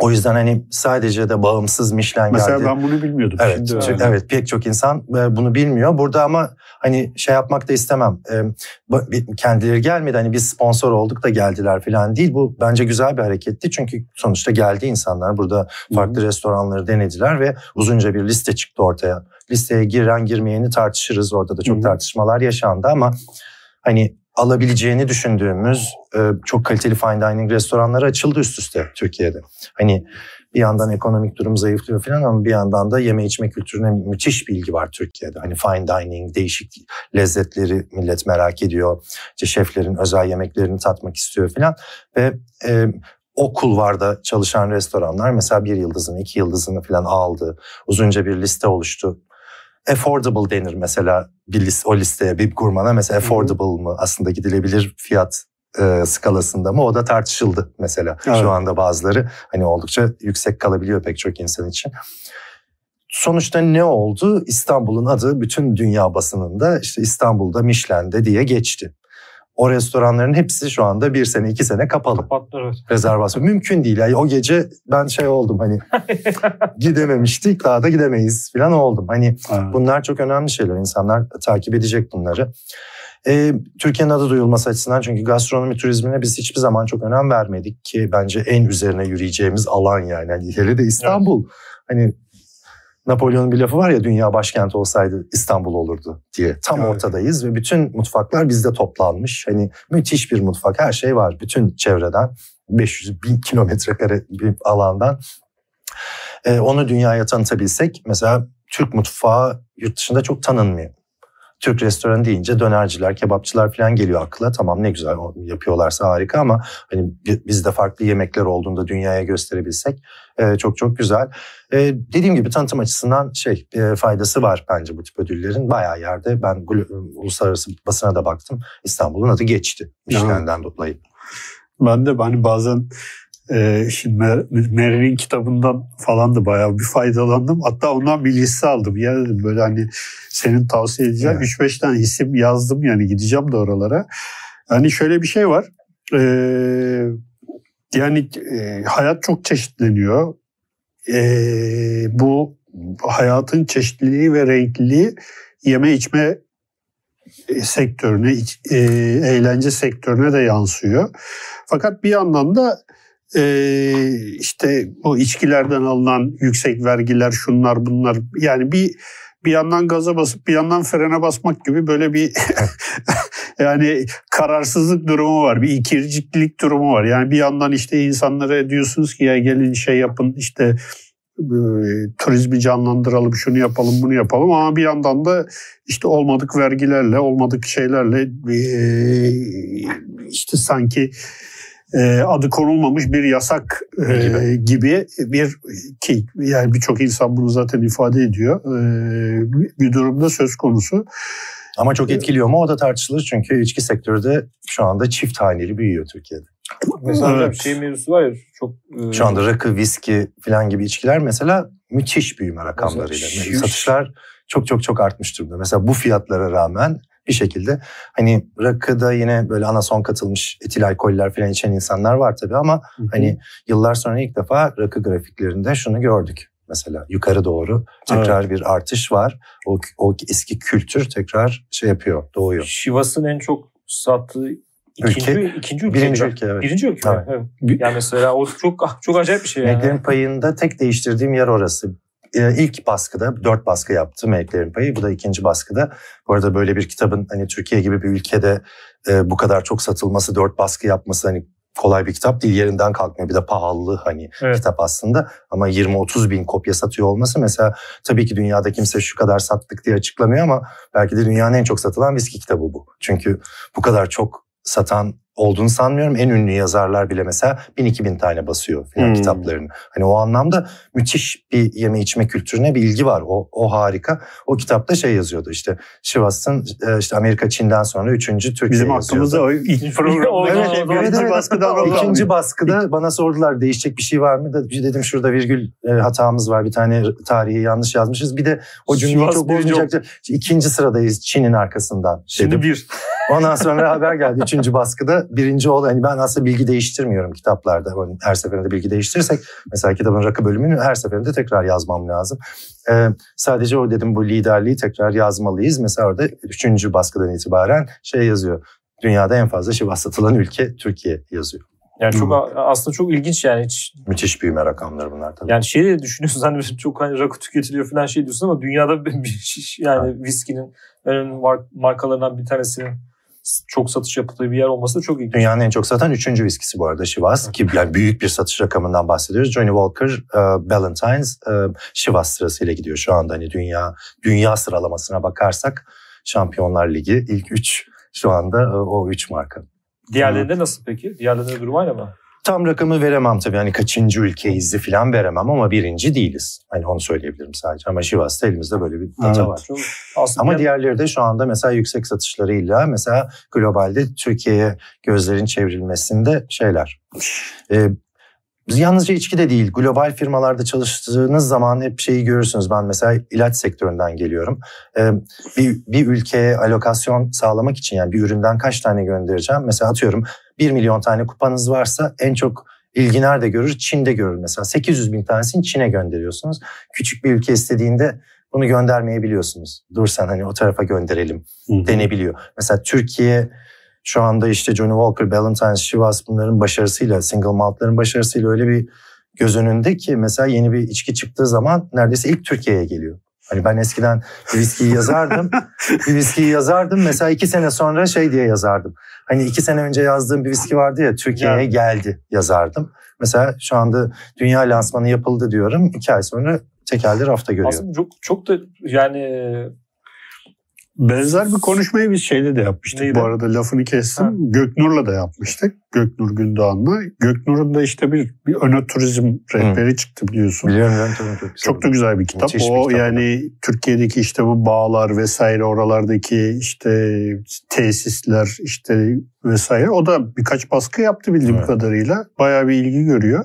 S2: O yüzden hani sadece de bağımsız Michelin
S1: Mesela
S2: geldi.
S1: ben bunu bilmiyordum.
S2: Evet,
S1: Şimdi öğrendim.
S2: evet pek çok insan e, bunu bilmiyor. Burada ama hani şey yapmak da istemem. E, Kendileri gelmedi hani biz sponsor olduk da geldiler falan değil. Bu bence güzel bir hareketti. Çünkü sonuçta geldi insanlar burada farklı restoranları denediler ve uzunca bir liste çıktı ortaya. Listeye giren girmeyeni tartışırız. Orada da çok
S1: Hı hı.
S2: tartışmalar yaşandı ama hani alabileceğini düşündüğümüz e, çok kaliteli fine dining restoranları açıldı üst üste Türkiye'de. Hani bir yandan ekonomik durum zayıflıyor falan ama bir yandan da yeme içme kültürüne müthiş bir ilgi var Türkiye'de. Hani fine dining, değişik lezzetleri millet merak ediyor. İşte şeflerin özel yemeklerini tatmak istiyor falan. Ve e, o kulvarda çalışan restoranlar mesela bir yıldızını, iki yıldızını falan aldı. Uzunca bir liste oluştu. Affordable denir mesela bir liste, o listeye bir gurmana mesela affordable mı aslında gidilebilir fiyat e, skalasında mı o da tartışıldı mesela
S1: Evet.
S2: şu anda bazıları hani oldukça yüksek kalabiliyor pek çok insan için. Sonuçta ne oldu? İstanbul'un adı bütün dünya basınında işte İstanbul'da Michelin'de diye geçti. O restoranların hepsi şu anda bir sene iki sene kapalı.
S3: Evet.
S2: Rezervasyon mümkün değil. Yani o gece ben şey oldum hani gidememiştik daha da gidemeyiz falan oldum. Hani
S1: Evet.
S2: Bunlar çok önemli şeyler. İnsanlar takip edecek bunları. Ee, Türkiye'nin adı duyulması açısından çünkü gastronomi turizmine biz hiçbir zaman çok önem vermedik ki bence en üzerine yürüyeceğimiz alan yani. Hani hele de İstanbul. Hani Napolyon'un bir lafı var ya dünya başkenti olsaydı İstanbul olurdu diye. Tam
S1: Evet.
S2: ortadayız ve bütün mutfaklar bizde toplanmış. Hani müthiş bir mutfak her şey var bütün çevreden. 500 bin kilometre kare bir alandan. Ee, onu dünyaya tanıtabilsek mesela Türk mutfağı yurt dışında çok tanınmıyor. Türk restoranı deyince dönerciler, kebapçılar falan geliyor akla. Tamam ne güzel yapıyorlarsa harika ama hani bizde farklı yemekler olduğunda dünyaya gösterebilsek e, çok çok güzel. E, dediğim gibi tanıtım açısından şey e, faydası var bence bu tip ödüllerin. Bayağı yerde ben uluslararası basına da baktım. İstanbul'un adı geçti Michelin'den dolayı.
S1: Ben de hani bazen e, şimdi Mer kitabından falan da bayağı bir faydalandım. Hatta ondan bir liste aldım. Ya dedim böyle hani senin tavsiye edeceğin evet. 3-5 tane isim yazdım yani gideceğim de oralara. Hani şöyle bir şey var. E, yani e, hayat çok çeşitleniyor. E, bu hayatın çeşitliliği ve renkliliği yeme içme e, sektörüne, e, eğlence sektörüne de yansıyor. Fakat bir yandan da e, işte bu içkilerden alınan yüksek vergiler, şunlar bunlar yani bir bir yandan gaza basıp bir yandan frene basmak gibi böyle bir yani kararsızlık durumu var. Bir ikirciklik durumu var. Yani bir yandan işte insanlara diyorsunuz ki ya gelin şey yapın işte e, turizmi canlandıralım, şunu yapalım, bunu yapalım ama bir yandan da işte olmadık vergilerle, olmadık şeylerle e, işte sanki e, adı konulmamış bir yasak e, gibi bir ki yani birçok insan bunu zaten ifade ediyor e, bir durumda söz konusu.
S2: Ama çok etkiliyor mu o da tartışılır çünkü içki sektörü de şu anda çift haneli büyüyor Türkiye'de.
S3: Mesela evet. şey mevzusu var ya çok...
S2: E... Şu anda rakı, viski falan gibi içkiler mesela müthiş büyüme rakamlarıyla. Mesela, Satışlar çok çok çok artmış durumda. Mesela bu fiyatlara rağmen bir şekilde hani rakıda yine böyle anason katılmış etil alkoller falan içen insanlar var tabii ama hı hı. hani yıllar sonra ilk defa rakı grafiklerinde şunu gördük. Mesela yukarı doğru tekrar evet. bir artış var. O, o eski kültür tekrar şey yapıyor, doğuyor.
S3: Şivas'ın en çok sattığı İkinci, ülke, ikinci ülke.
S2: Birinci ülke evet.
S3: Birinci ülke. Evet. evet. Yani mesela o çok çok acayip bir şey. Yani.
S2: Meglerin payında tek değiştirdiğim yer orası. Ee, ilk baskıda dört baskı yaptı Meleklerin Payı. Bu da ikinci baskıda. Bu arada böyle bir kitabın hani Türkiye gibi bir ülkede e, bu kadar çok satılması, dört baskı yapması hani kolay bir kitap değil. Yerinden kalkmıyor. Bir de pahalı hani evet. kitap aslında. Ama 20-30 bin kopya satıyor olması mesela tabii ki dünyada kimse şu kadar sattık diye açıklamıyor ama belki de dünyanın en çok satılan viski kitabı bu. Çünkü bu kadar çok satan olduğunu sanmıyorum. En ünlü yazarlar bile mesela 1000-2000 tane basıyor filan hmm. kitaplarını. Hani o anlamda müthiş bir yeme içme kültürüne bir ilgi var. O, o harika. O kitapta şey yazıyordu işte Şivas'ın e, işte Amerika Çin'den sonra üçüncü Türkiye
S1: Bizim aklımızda o ilk programda
S2: evet, baskıda İkinci baskıda bana sordular değişecek bir şey var mı? Da, dedim şurada virgül e, hatamız var. Bir tane tarihi yanlış yazmışız. Bir de o cümleyi Şivas çok bozmayacaktı. İkinci sıradayız Çin'in arkasından.
S3: Şimdi dedim. bir.
S2: Ondan sonra haber geldi üçüncü baskıda. Birinci oldu. Hani ben aslında bilgi değiştirmiyorum kitaplarda. Hani her seferinde bilgi değiştirirsek mesela kitabın rakı bölümünü her seferinde tekrar yazmam lazım. Ee, sadece o dedim bu liderliği tekrar yazmalıyız. Mesela orada üçüncü baskıdan itibaren şey yazıyor. Dünyada en fazla şiva satılan ülke Türkiye yazıyor.
S3: Yani çok hmm. aslında çok ilginç yani hiç.
S2: Müthiş büyüme rakamları bunlar tabii.
S3: Yani şey de düşünüyorsun hani çok hani rakı tüketiliyor falan şey diyorsun ama dünyada bir yani viskinin en markalarından bir tanesinin çok satış yapıldığı bir yer olması da çok ilginç.
S2: Dünyanın en çok satan üçüncü viskisi bu arada Chivas ki yani büyük bir satış rakamından bahsediyoruz. Johnny Walker, uh, Ballantines, uh, Chivas sırasıyla gidiyor şu anda hani dünya dünya sıralamasına bakarsak Şampiyonlar Ligi ilk üç şu anda uh, o üç marka.
S3: Diğerlerinde nasıl peki? Diğerlerinde durum aynı mı?
S2: Tam rakamı veremem tabii. Hani kaçıncı ülkeyiz falan veremem ama birinci değiliz. Hani onu söyleyebilirim sadece. Ama Şivas'ta elimizde böyle bir data evet. var. Aslında ama diğerleri de şu anda mesela yüksek satışlarıyla mesela globalde Türkiye'ye gözlerin çevrilmesinde şeyler. Ee, Yalnızca içki de değil, global firmalarda çalıştığınız zaman hep şeyi görürsünüz. Ben mesela ilaç sektöründen geliyorum. Ee, bir, bir ülkeye alokasyon sağlamak için yani bir üründen kaç tane göndereceğim? Mesela atıyorum 1 milyon tane kupanız varsa en çok ilgi nerede görür? Çin'de görür mesela. 800 bin tanesini Çin'e gönderiyorsunuz. Küçük bir ülke istediğinde bunu göndermeyebiliyorsunuz. Dur sen hani o tarafa gönderelim Hı-hı. denebiliyor. Mesela Türkiye şu anda işte Johnny Walker, Ballantines, Chivas bunların başarısıyla, single maltların başarısıyla öyle bir göz önünde ki mesela yeni bir içki çıktığı zaman neredeyse ilk Türkiye'ye geliyor. Hani ben eskiden bir viskiyi yazardım. bir viskiyi yazardım. Mesela iki sene sonra şey diye yazardım. Hani iki sene önce yazdığım bir viski vardı ya Türkiye'ye geldi yazardım. Mesela şu anda dünya lansmanı yapıldı diyorum. İki ay sonra tekelli rafta görüyorum.
S3: Aslında çok, çok da yani
S1: Benzer bir konuşmayı biz şeyde de yapmıştık.
S3: Neydi?
S1: Bu arada lafını kestim.
S3: Ha.
S1: Göknur'la da yapmıştık. Göknur Gündoğan'la. Göknur'un da işte bir, bir önöturizm rehberi çıktı biliyorsun.
S2: Biliyorum ben tabii çok.
S1: Çok da güzel bir kitap.
S2: Müthiş bir
S1: o
S2: kitap.
S1: yani Türkiye'deki işte bu bağlar vesaire oralardaki işte tesisler işte vesaire. O da birkaç baskı yaptı bildiğim
S2: Evet.
S1: kadarıyla. Bayağı bir ilgi görüyor.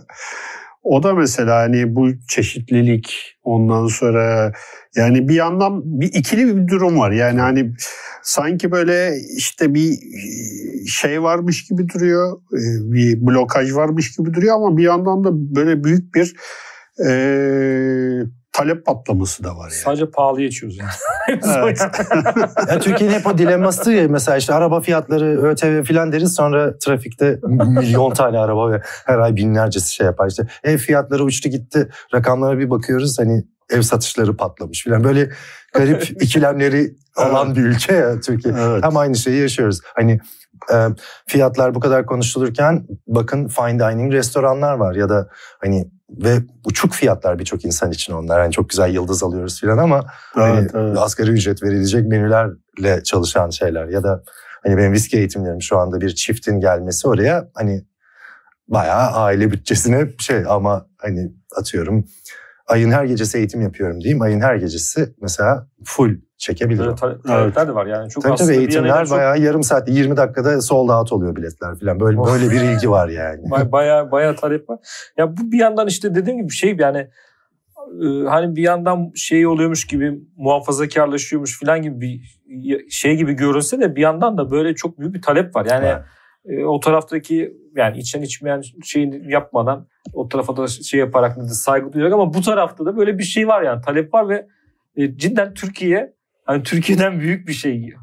S1: O da mesela hani bu çeşitlilik ondan sonra yani bir yandan bir ikili bir durum var. Yani hani sanki böyle işte bir şey varmış gibi duruyor. e, Bir blokaj varmış gibi duruyor ama bir yandan da böyle büyük bir e, talep patlaması da var yani.
S3: Sadece pahalı geçiyoruz yani.
S1: Evet.
S2: Ya Türkiye'nin hep o dilemması ya mesela işte araba fiyatları ÖTV falan deriz sonra trafikte milyon tane araba ve her ay binlercesi şey yapar işte ev fiyatları uçtu gitti rakamlara bir bakıyoruz hani ev satışları patlamış falan böyle garip ikilemleri olan bir ülke ya Türkiye.
S1: Evet.
S2: Hem aynı şeyi yaşıyoruz. Hani e, fiyatlar bu kadar konuşulurken bakın fine dining restoranlar var ya da hani ve uçuk fiyatlar birçok insan için onlar. Yani çok güzel yıldız alıyoruz falan ama hani
S1: Evet, evet.
S2: asgari ücret verilecek menülerle çalışan şeyler ya da hani benim viski eğitimlerim şu anda bir çiftin gelmesi oraya hani bayağı aile bütçesine şey ama hani atıyorum ayın her gecesi eğitim yapıyorum diyeyim. Ayın her gecesi mesela full çekebilirim.
S3: Böyle ta- talepler de var yani. Çok
S2: Tabii
S3: aslında
S2: tabii eğitimler
S3: çok
S2: bayağı yarım saatte 20 dakikada sold out oluyor biletler falan. Böyle
S3: Of.
S2: böyle bir ilgi var yani.
S3: Bay- bayağı bayağı talep var. Ya bu bir yandan işte dediğim gibi şey yani e, hani bir yandan şey oluyormuş gibi muhafazakarlaşıyormuş falan gibi bir şey gibi görünse de bir yandan da böyle çok büyük bir talep var. Yani
S2: Evet.
S3: E, o taraftaki yani içen içmeyen şeyini yapmadan o tarafa da şey yaparak saygı duyarak ama bu tarafta da böyle bir şey var yani talep var ve e, cidden Türkiye hani Türkiye'den büyük bir şey.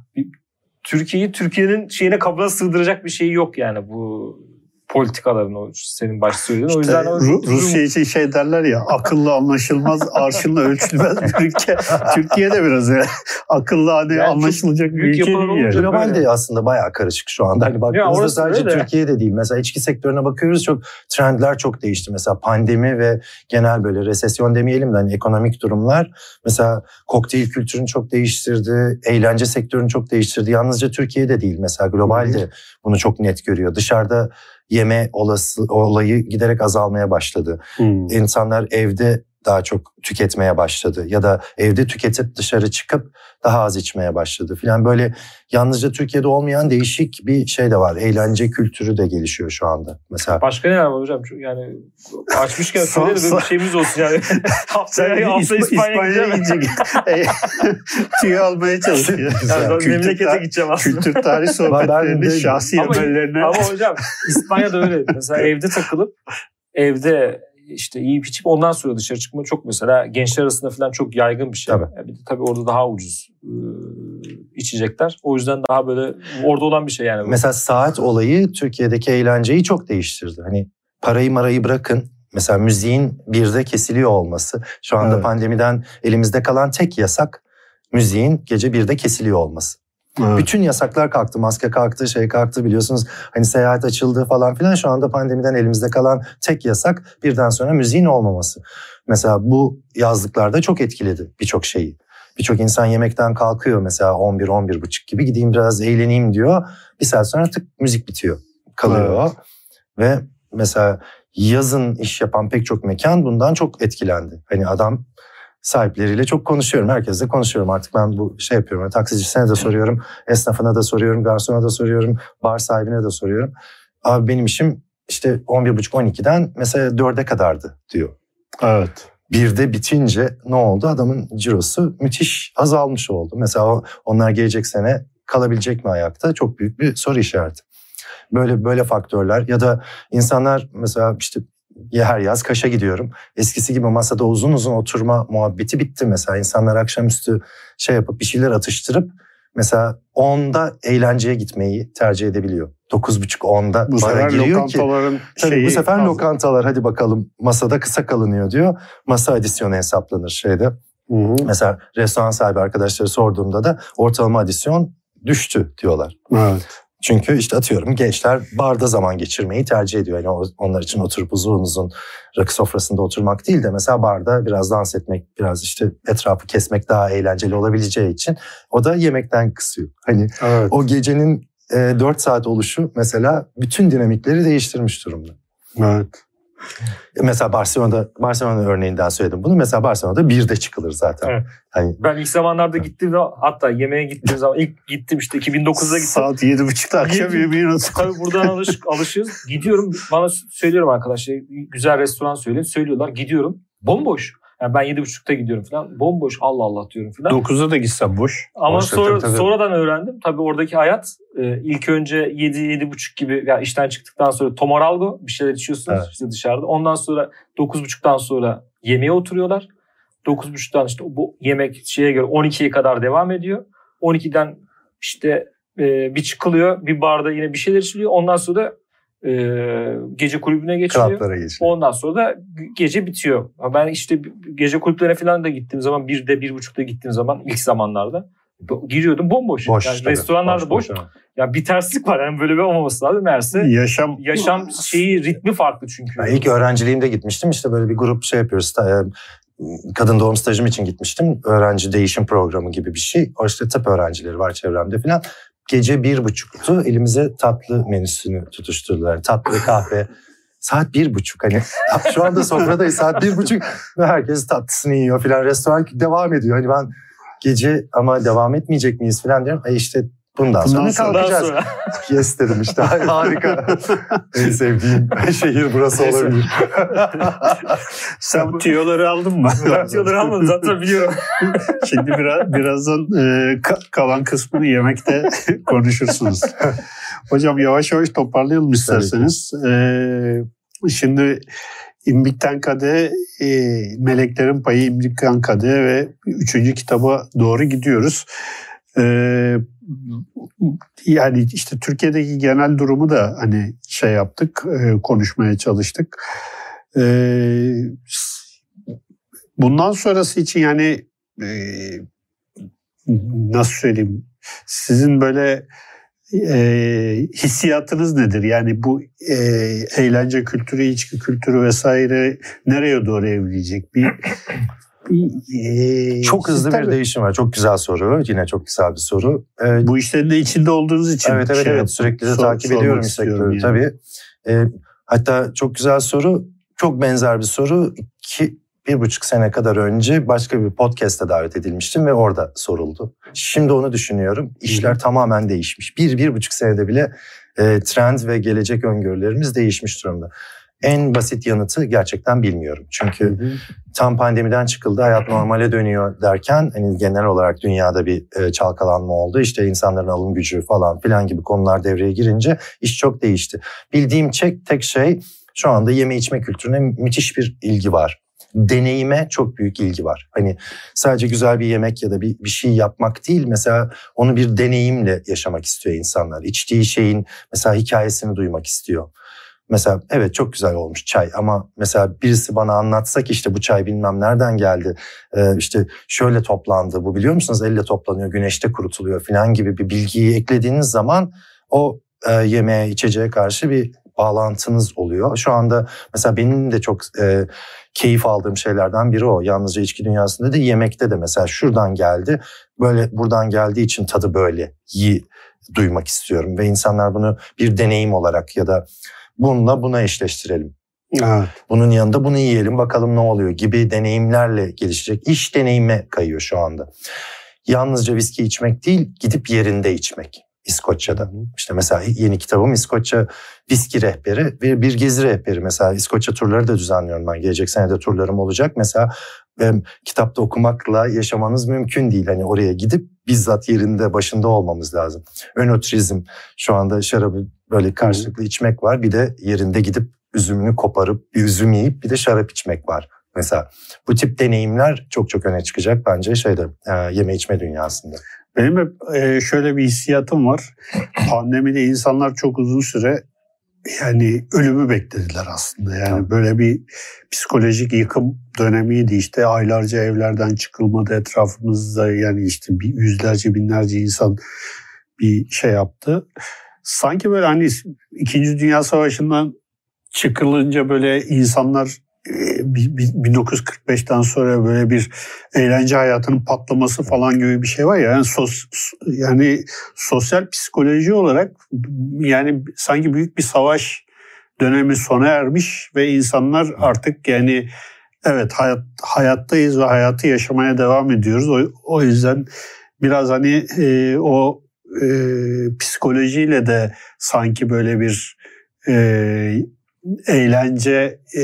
S3: Türkiye'yi Türkiye'nin şeyine kabına sığdıracak bir şey yok yani bu politikaların o senin başta söylediğin. o
S1: İşte
S3: yüzden o
S1: Ru- Rusya için şey derler ya akıllı anlaşılmaz, arşınla ölçülmez bir ülke. Türkiye de biraz öyle. Akıllı hani
S3: Yani
S1: anlaşılacak bir ülke değil yani.
S2: Global de aslında bayağı karışık şu anda. Hani baktığımızda
S3: orası
S2: sadece
S3: öyle.
S2: Türkiye'de değil. Mesela içki sektörüne bakıyoruz çok trendler çok değişti. Mesela pandemi ve genel böyle resesyon demeyelim de hani ekonomik durumlar mesela kokteyl kültürünü çok değiştirdi. Eğlence sektörünü çok değiştirdi. Yalnızca Türkiye'de değil. Mesela globalde bunu çok net görüyor. Dışarıda yeme olası olayı giderek azalmaya başladı.
S1: Hmm.
S2: İnsanlar evde daha çok tüketmeye başladı ya da evde tüketip dışarı çıkıp daha az içmeye başladı filan böyle yalnızca Türkiye'de olmayan değişik bir şey de var. Eğlence kültürü de gelişiyor şu anda. Mesela
S3: Başka neler var hocam? Yani açmışken
S1: Son-
S3: söyle de böyle
S1: son-
S3: bir şeyimiz olsun yani. haftaya, hafta
S1: İsp-
S3: İspanya'ya gideceğim.
S1: gidecek. Tüy almaya çalışıyor.
S3: Yani
S1: Kültür
S3: memlekete gideceğim aslında.
S1: Kültür tarih sohbetlerinin şahsi
S3: Ama-
S1: haberlerine.
S3: Ama hocam İspanya'da öyle. Mesela evde takılıp evde işte yiyip içip ondan sonra dışarı çıkma çok mesela gençler arasında falan çok yaygın bir şey.
S2: Tabii.
S3: Yani bir de tabii orada daha ucuz e, içecekler. O yüzden daha böyle orada olan bir şey yani. bu.
S2: mesela saat olayı Türkiye'deki eğlenceyi çok değiştirdi. Hani parayı marayı bırakın. Mesela müziğin birde kesiliyor olması. Şu anda
S1: Evet.
S2: pandemiden elimizde kalan tek yasak müziğin gece birde kesiliyor olması.
S1: Evet.
S2: Bütün yasaklar kalktı. Maske kalktı, şey kalktı biliyorsunuz. Hani seyahat açıldı falan filan. Şu anda pandemiden elimizde kalan tek yasak birden sonra müziğin olmaması. Mesela bu yazlıklarda çok etkiledi birçok şeyi. Birçok insan yemekten kalkıyor mesela 11-11 buçuk gibi gideyim biraz eğleneyim diyor. Bir saat sonra tık müzik bitiyor. Kalıyor. Ve mesela yazın iş yapan pek çok mekan bundan çok etkilendi. Hani adam sahipleriyle çok konuşuyorum. Herkesle konuşuyorum artık ben bu şey yapıyorum. Yani taksicisine de soruyorum, esnafına da soruyorum, garsona da soruyorum, bar sahibine de soruyorum. Abi benim işim işte 11.30-12'den mesela 4'e kadardı diyor.
S1: Evet.
S2: Birde bitince ne oldu? Adamın cirosu müthiş azalmış oldu. Mesela onlar gelecek sene kalabilecek mi ayakta? Çok büyük bir soru işareti. Böyle böyle faktörler ya da insanlar mesela işte her yaz Kaş'a gidiyorum. Eskisi gibi masada uzun uzun oturma muhabbeti bitti mesela. İnsanlar akşamüstü şey yapıp bir şeyler atıştırıp mesela 10'da eğlenceye gitmeyi tercih edebiliyor. 9.30-10'da
S1: Bu sefer
S2: giriyor ki. Tabii bu sefer
S1: fazla.
S2: lokantalar hadi bakalım masada kısa kalınıyor diyor. Masa adisyonu hesaplanır şeyde.
S1: Hı hı.
S2: Mesela restoran sahibi arkadaşları sorduğumda da ortalama adisyon düştü diyorlar.
S1: Evet.
S2: Çünkü işte atıyorum gençler barda zaman geçirmeyi tercih ediyor. Yani onlar için oturup uzun uzun rakı sofrasında oturmak değil de mesela barda biraz dans etmek, biraz işte etrafı kesmek daha eğlenceli olabileceği için o da yemekten kısıyor. Hani evet. o gecenin e, 4 saat oluşu mesela bütün dinamikleri değiştirmiş durumda.
S1: Evet.
S2: Mesela Barcelona'da Barcelona örneğinden söyledim bunu. Mesela Barcelona'da bir de çıkılır zaten. Evet.
S3: Hani, ben ilk zamanlarda gittim zaman hatta yemeğe gittiğim zaman ilk gittim işte 2009'da gittim.
S1: Saat 7.30'da akşam yemeği nasıl?
S3: Tabii buradan alış, alışıyoruz. Gidiyorum bana söylüyorum arkadaşlar güzel restoran söyleyin. Söylüyorlar gidiyorum. Bomboş. Yani ben yedi buçukta gidiyorum falan. Bomboş Allah Allah diyorum falan.
S1: Dokuzda da gitsem boş.
S3: Ama boş sonra, tabii. sonradan öğrendim. Tabii oradaki hayat e, ilk önce yedi yedi buçuk gibi yani işten çıktıktan sonra Tomoralgo bir şeyler içiyorsunuz evet. işte dışarıda. Ondan sonra dokuz buçuktan sonra yemeğe oturuyorlar. Dokuz buçuktan işte bu yemek şeye göre 12'ye kadar devam ediyor. 12'den işte e, bir çıkılıyor. Bir barda yine bir şeyler içiliyor. Ondan sonra e, gece kulübüne geçiliyor. geçiyor. Ondan sonra da gece bitiyor. Ben işte gece kulüplerine falan da gittiğim zaman bir de bir buçukta gittiğim zaman ilk zamanlarda giriyordum bomboş.
S2: Boş,
S3: yani restoranlarda boş. boş. Ya bir terslik var yani böyle bir olmaması lazım. Meğerse yaşam yaşam şeyi ritmi farklı çünkü.
S2: Ben ilk öğrenciliğimde gitmiştim işte böyle bir grup şey yapıyoruz. Kadın doğum stajım için gitmiştim. Öğrenci değişim programı gibi bir şey. O işte tıp öğrencileri var çevremde falan gece bir buçuktu. Elimize tatlı menüsünü tutuşturdular. Tatlı kahve. Saat bir buçuk hani şu anda sofradayız saat bir buçuk ve herkes tatlısını yiyor filan restoran devam ediyor. Hani ben gece ama devam etmeyecek miyiz filan diyorum. E işte Bundan, Bundan sonra kalkacağız. Sonra. yes dedim işte harika. en sevdiğim şehir burası olabilir.
S1: Sen bu tüyoları aldın mı?
S3: Tüyoları almadım zaten biliyorum.
S1: Şimdi biraz, birazdan e, kalan kısmını yemekte konuşursunuz. Hocam yavaş yavaş toparlayalım isterseniz. E, şimdi İmbikten Kade, e, Meleklerin Payı İmbikten Kade ve üçüncü kitaba doğru gidiyoruz. E, yani işte Türkiye'deki genel durumu da hani şey yaptık, e, konuşmaya çalıştık. E, bundan sonrası için yani e, nasıl söyleyeyim? Sizin böyle e, hissiyatınız nedir? Yani bu e, eğlence kültürü, içki kültürü vesaire nereye doğru evrilecek? Bir
S2: ee, çok hızlı bir değişim var. Çok güzel soru. Yine çok güzel bir soru.
S1: Ee, Bu işlerin de içinde olduğunuz için.
S2: Evet evet, şey evet. sürekli de sor, takip ediyorum sektörü yani. tabii. Ee, hatta çok güzel soru. Çok benzer bir soru. ki bir buçuk sene kadar önce başka bir podcast'e davet edilmiştim ve orada soruldu. Şimdi onu düşünüyorum. İşler tamamen değişmiş. Bir, bir buçuk senede bile e, trend ve gelecek öngörülerimiz değişmiş durumda. En basit yanıtı gerçekten bilmiyorum. Çünkü hı hı. tam pandemiden çıkıldı, hayat normale dönüyor derken hani genel olarak dünyada bir e, çalkalanma oldu. İşte insanların alım gücü falan filan gibi konular devreye girince iş çok değişti. Bildiğim tek, tek şey şu anda yeme içme kültürüne müthiş bir ilgi var deneyime çok büyük ilgi var. Hani sadece güzel bir yemek ya da bir, bir şey yapmak değil mesela onu bir deneyimle yaşamak istiyor insanlar. İçtiği şeyin mesela hikayesini duymak istiyor. Mesela evet çok güzel olmuş çay ama mesela birisi bana anlatsak işte bu çay bilmem nereden geldi. Ee, işte şöyle toplandı bu biliyor musunuz elle toplanıyor güneşte kurutuluyor falan gibi bir bilgiyi eklediğiniz zaman o e, yemeğe içeceğe karşı bir bağlantınız oluyor. Şu anda mesela benim de çok e, keyif aldığım şeylerden biri o. Yalnızca içki dünyasında da yemekte de mesela şuradan geldi. Böyle buradan geldiği için tadı böyle iyi duymak istiyorum. Ve insanlar bunu bir deneyim olarak ya da bununla buna eşleştirelim. Evet. Bunun yanında bunu yiyelim bakalım ne oluyor gibi deneyimlerle gelişecek. İş deneyime kayıyor şu anda. Yalnızca viski içmek değil gidip yerinde içmek. İskoçya'da. İşte mesela yeni kitabım İskoçya viski rehberi ve bir gezi rehberi. Mesela İskoçya turları da düzenliyorum ben. Gelecek sene de turlarım olacak. Mesela e, kitapta okumakla yaşamanız mümkün değil. Hani oraya gidip bizzat yerinde başında olmamız lazım. Önotrizm şu anda şarabı böyle karşılıklı içmek var. Bir de yerinde gidip üzümünü koparıp bir üzüm yiyip bir de şarap içmek var. Mesela bu tip deneyimler çok çok öne çıkacak bence şeyde e, yeme içme dünyasında.
S1: Benim hep e, şöyle bir hissiyatım var. Pandemide insanlar çok uzun süre yani ölümü beklediler aslında. Yani tamam. böyle bir psikolojik yıkım dönemiydi işte aylarca evlerden çıkılmadı etrafımızda yani işte bir yüzlerce binlerce insan bir şey yaptı sanki böyle hani İkinci Dünya Savaşı'ndan çıkılınca böyle insanlar e, 1945'ten sonra böyle bir eğlence hayatının patlaması falan gibi bir şey var ya yani sos yani sosyal psikoloji olarak yani sanki büyük bir savaş dönemi sona ermiş ve insanlar artık yani evet hayat, hayattayız ve hayatı yaşamaya devam ediyoruz. O, o yüzden biraz hani e, o e, psikolojiyle de sanki böyle bir e, eğlence e,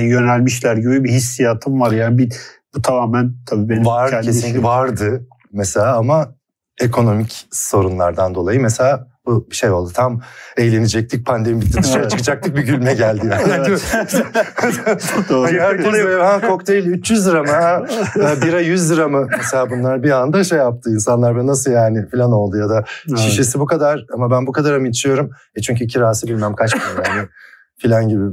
S1: yönelmişler gibi bir hissiyatım var. Yani bir, bu tamamen tabii benim
S2: var
S1: kendi
S2: kesinlikle vardı mesela ama ekonomik sorunlardan dolayı mesela bu bir şey oldu. Tam eğlenecektik pandemi bitti dışarı çıkacaktık bir gülme geldi. Yani.
S1: Evet. Doğru.
S2: Hani herkes böyle, ha kokteyl 300 lira mı? Ha, bira 100 lira mı? Mesela bunlar bir anda şey yaptı. İnsanlar böyle nasıl yani falan oldu ya da
S1: Evet.
S2: şişesi bu kadar ama ben bu kadar mı içiyorum? E çünkü kirası bilmem kaç bin yani filan gibi.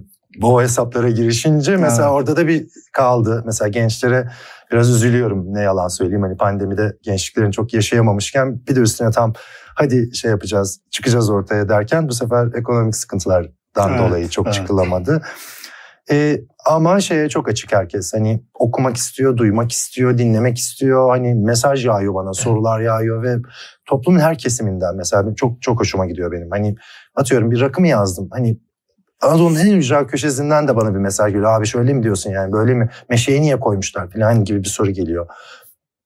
S2: Bu hesaplara girişince mesela
S1: Evet.
S2: orada da bir kaldı. Mesela gençlere biraz üzülüyorum ne yalan söyleyeyim. Hani pandemide gençliklerin çok yaşayamamışken bir de üstüne tam hadi şey yapacağız çıkacağız ortaya derken bu sefer ekonomik sıkıntılardan
S1: Evet,
S2: dolayı çok
S1: evet.
S2: çıkılamadı. E, ama şeye çok açık herkes. Hani okumak istiyor, duymak istiyor, dinlemek istiyor. Hani mesaj yağıyor bana, sorular yağıyor ve toplumun her kesiminden mesela çok çok hoşuma gidiyor benim. Hani atıyorum bir rakımı yazdım. Hani Anadolu'nun en ücra köşesinden de bana bir mesaj geliyor. Abi şöyle mi diyorsun yani böyle mi? Meşeyi niye koymuşlar falan gibi bir soru geliyor.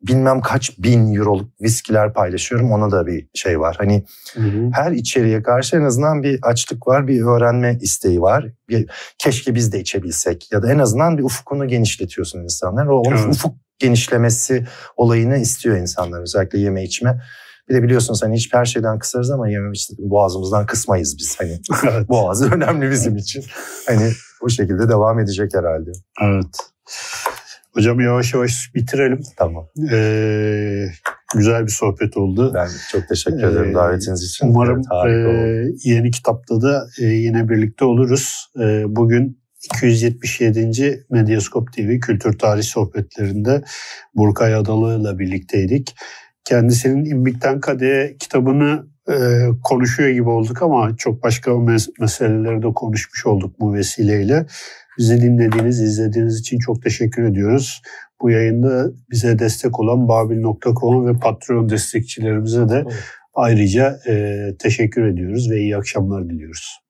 S2: Bilmem kaç bin euroluk viskiler paylaşıyorum. Ona da bir şey var. Hani
S1: Hı hı.
S2: her içeriye karşı en azından bir açlık var, bir öğrenme isteği var. Bir, keşke biz de içebilsek ya da en azından bir ufkunu genişletiyorsun insanlar. O
S1: Evet.
S2: ufuk genişlemesi olayını istiyor insanlar özellikle yeme içme. Bir de biliyorsunuz hani hiç her şeyden kısarız ama yeme içme boğazımızdan kısmayız biz. Hani
S1: Evet.
S2: boğazı önemli bizim için. Hani bu şekilde devam edecek herhalde.
S1: evet. Hocam yavaş yavaş bitirelim.
S2: Tamam.
S1: Ee, güzel bir sohbet oldu.
S2: Ben çok teşekkür ederim
S1: Ee,
S2: davetiniz için.
S1: Umarım
S2: Evet,
S1: e, yeni kitapta da e, yine birlikte oluruz. E, bugün 277. Medyaskop TV Kültür Tarih Sohbetlerinde Burkay Adalı ile birlikteydik. Kendisinin İmbik'ten Kade'ye kitabını e, konuşuyor gibi olduk ama çok başka mes- meseleleri de konuşmuş olduk bu vesileyle. Bizi dinlediğiniz, izlediğiniz için çok teşekkür ediyoruz. Bu yayında bize destek olan babil.com ve Patreon destekçilerimize de
S3: Evet.
S1: ayrıca e, teşekkür ediyoruz ve iyi akşamlar diliyoruz.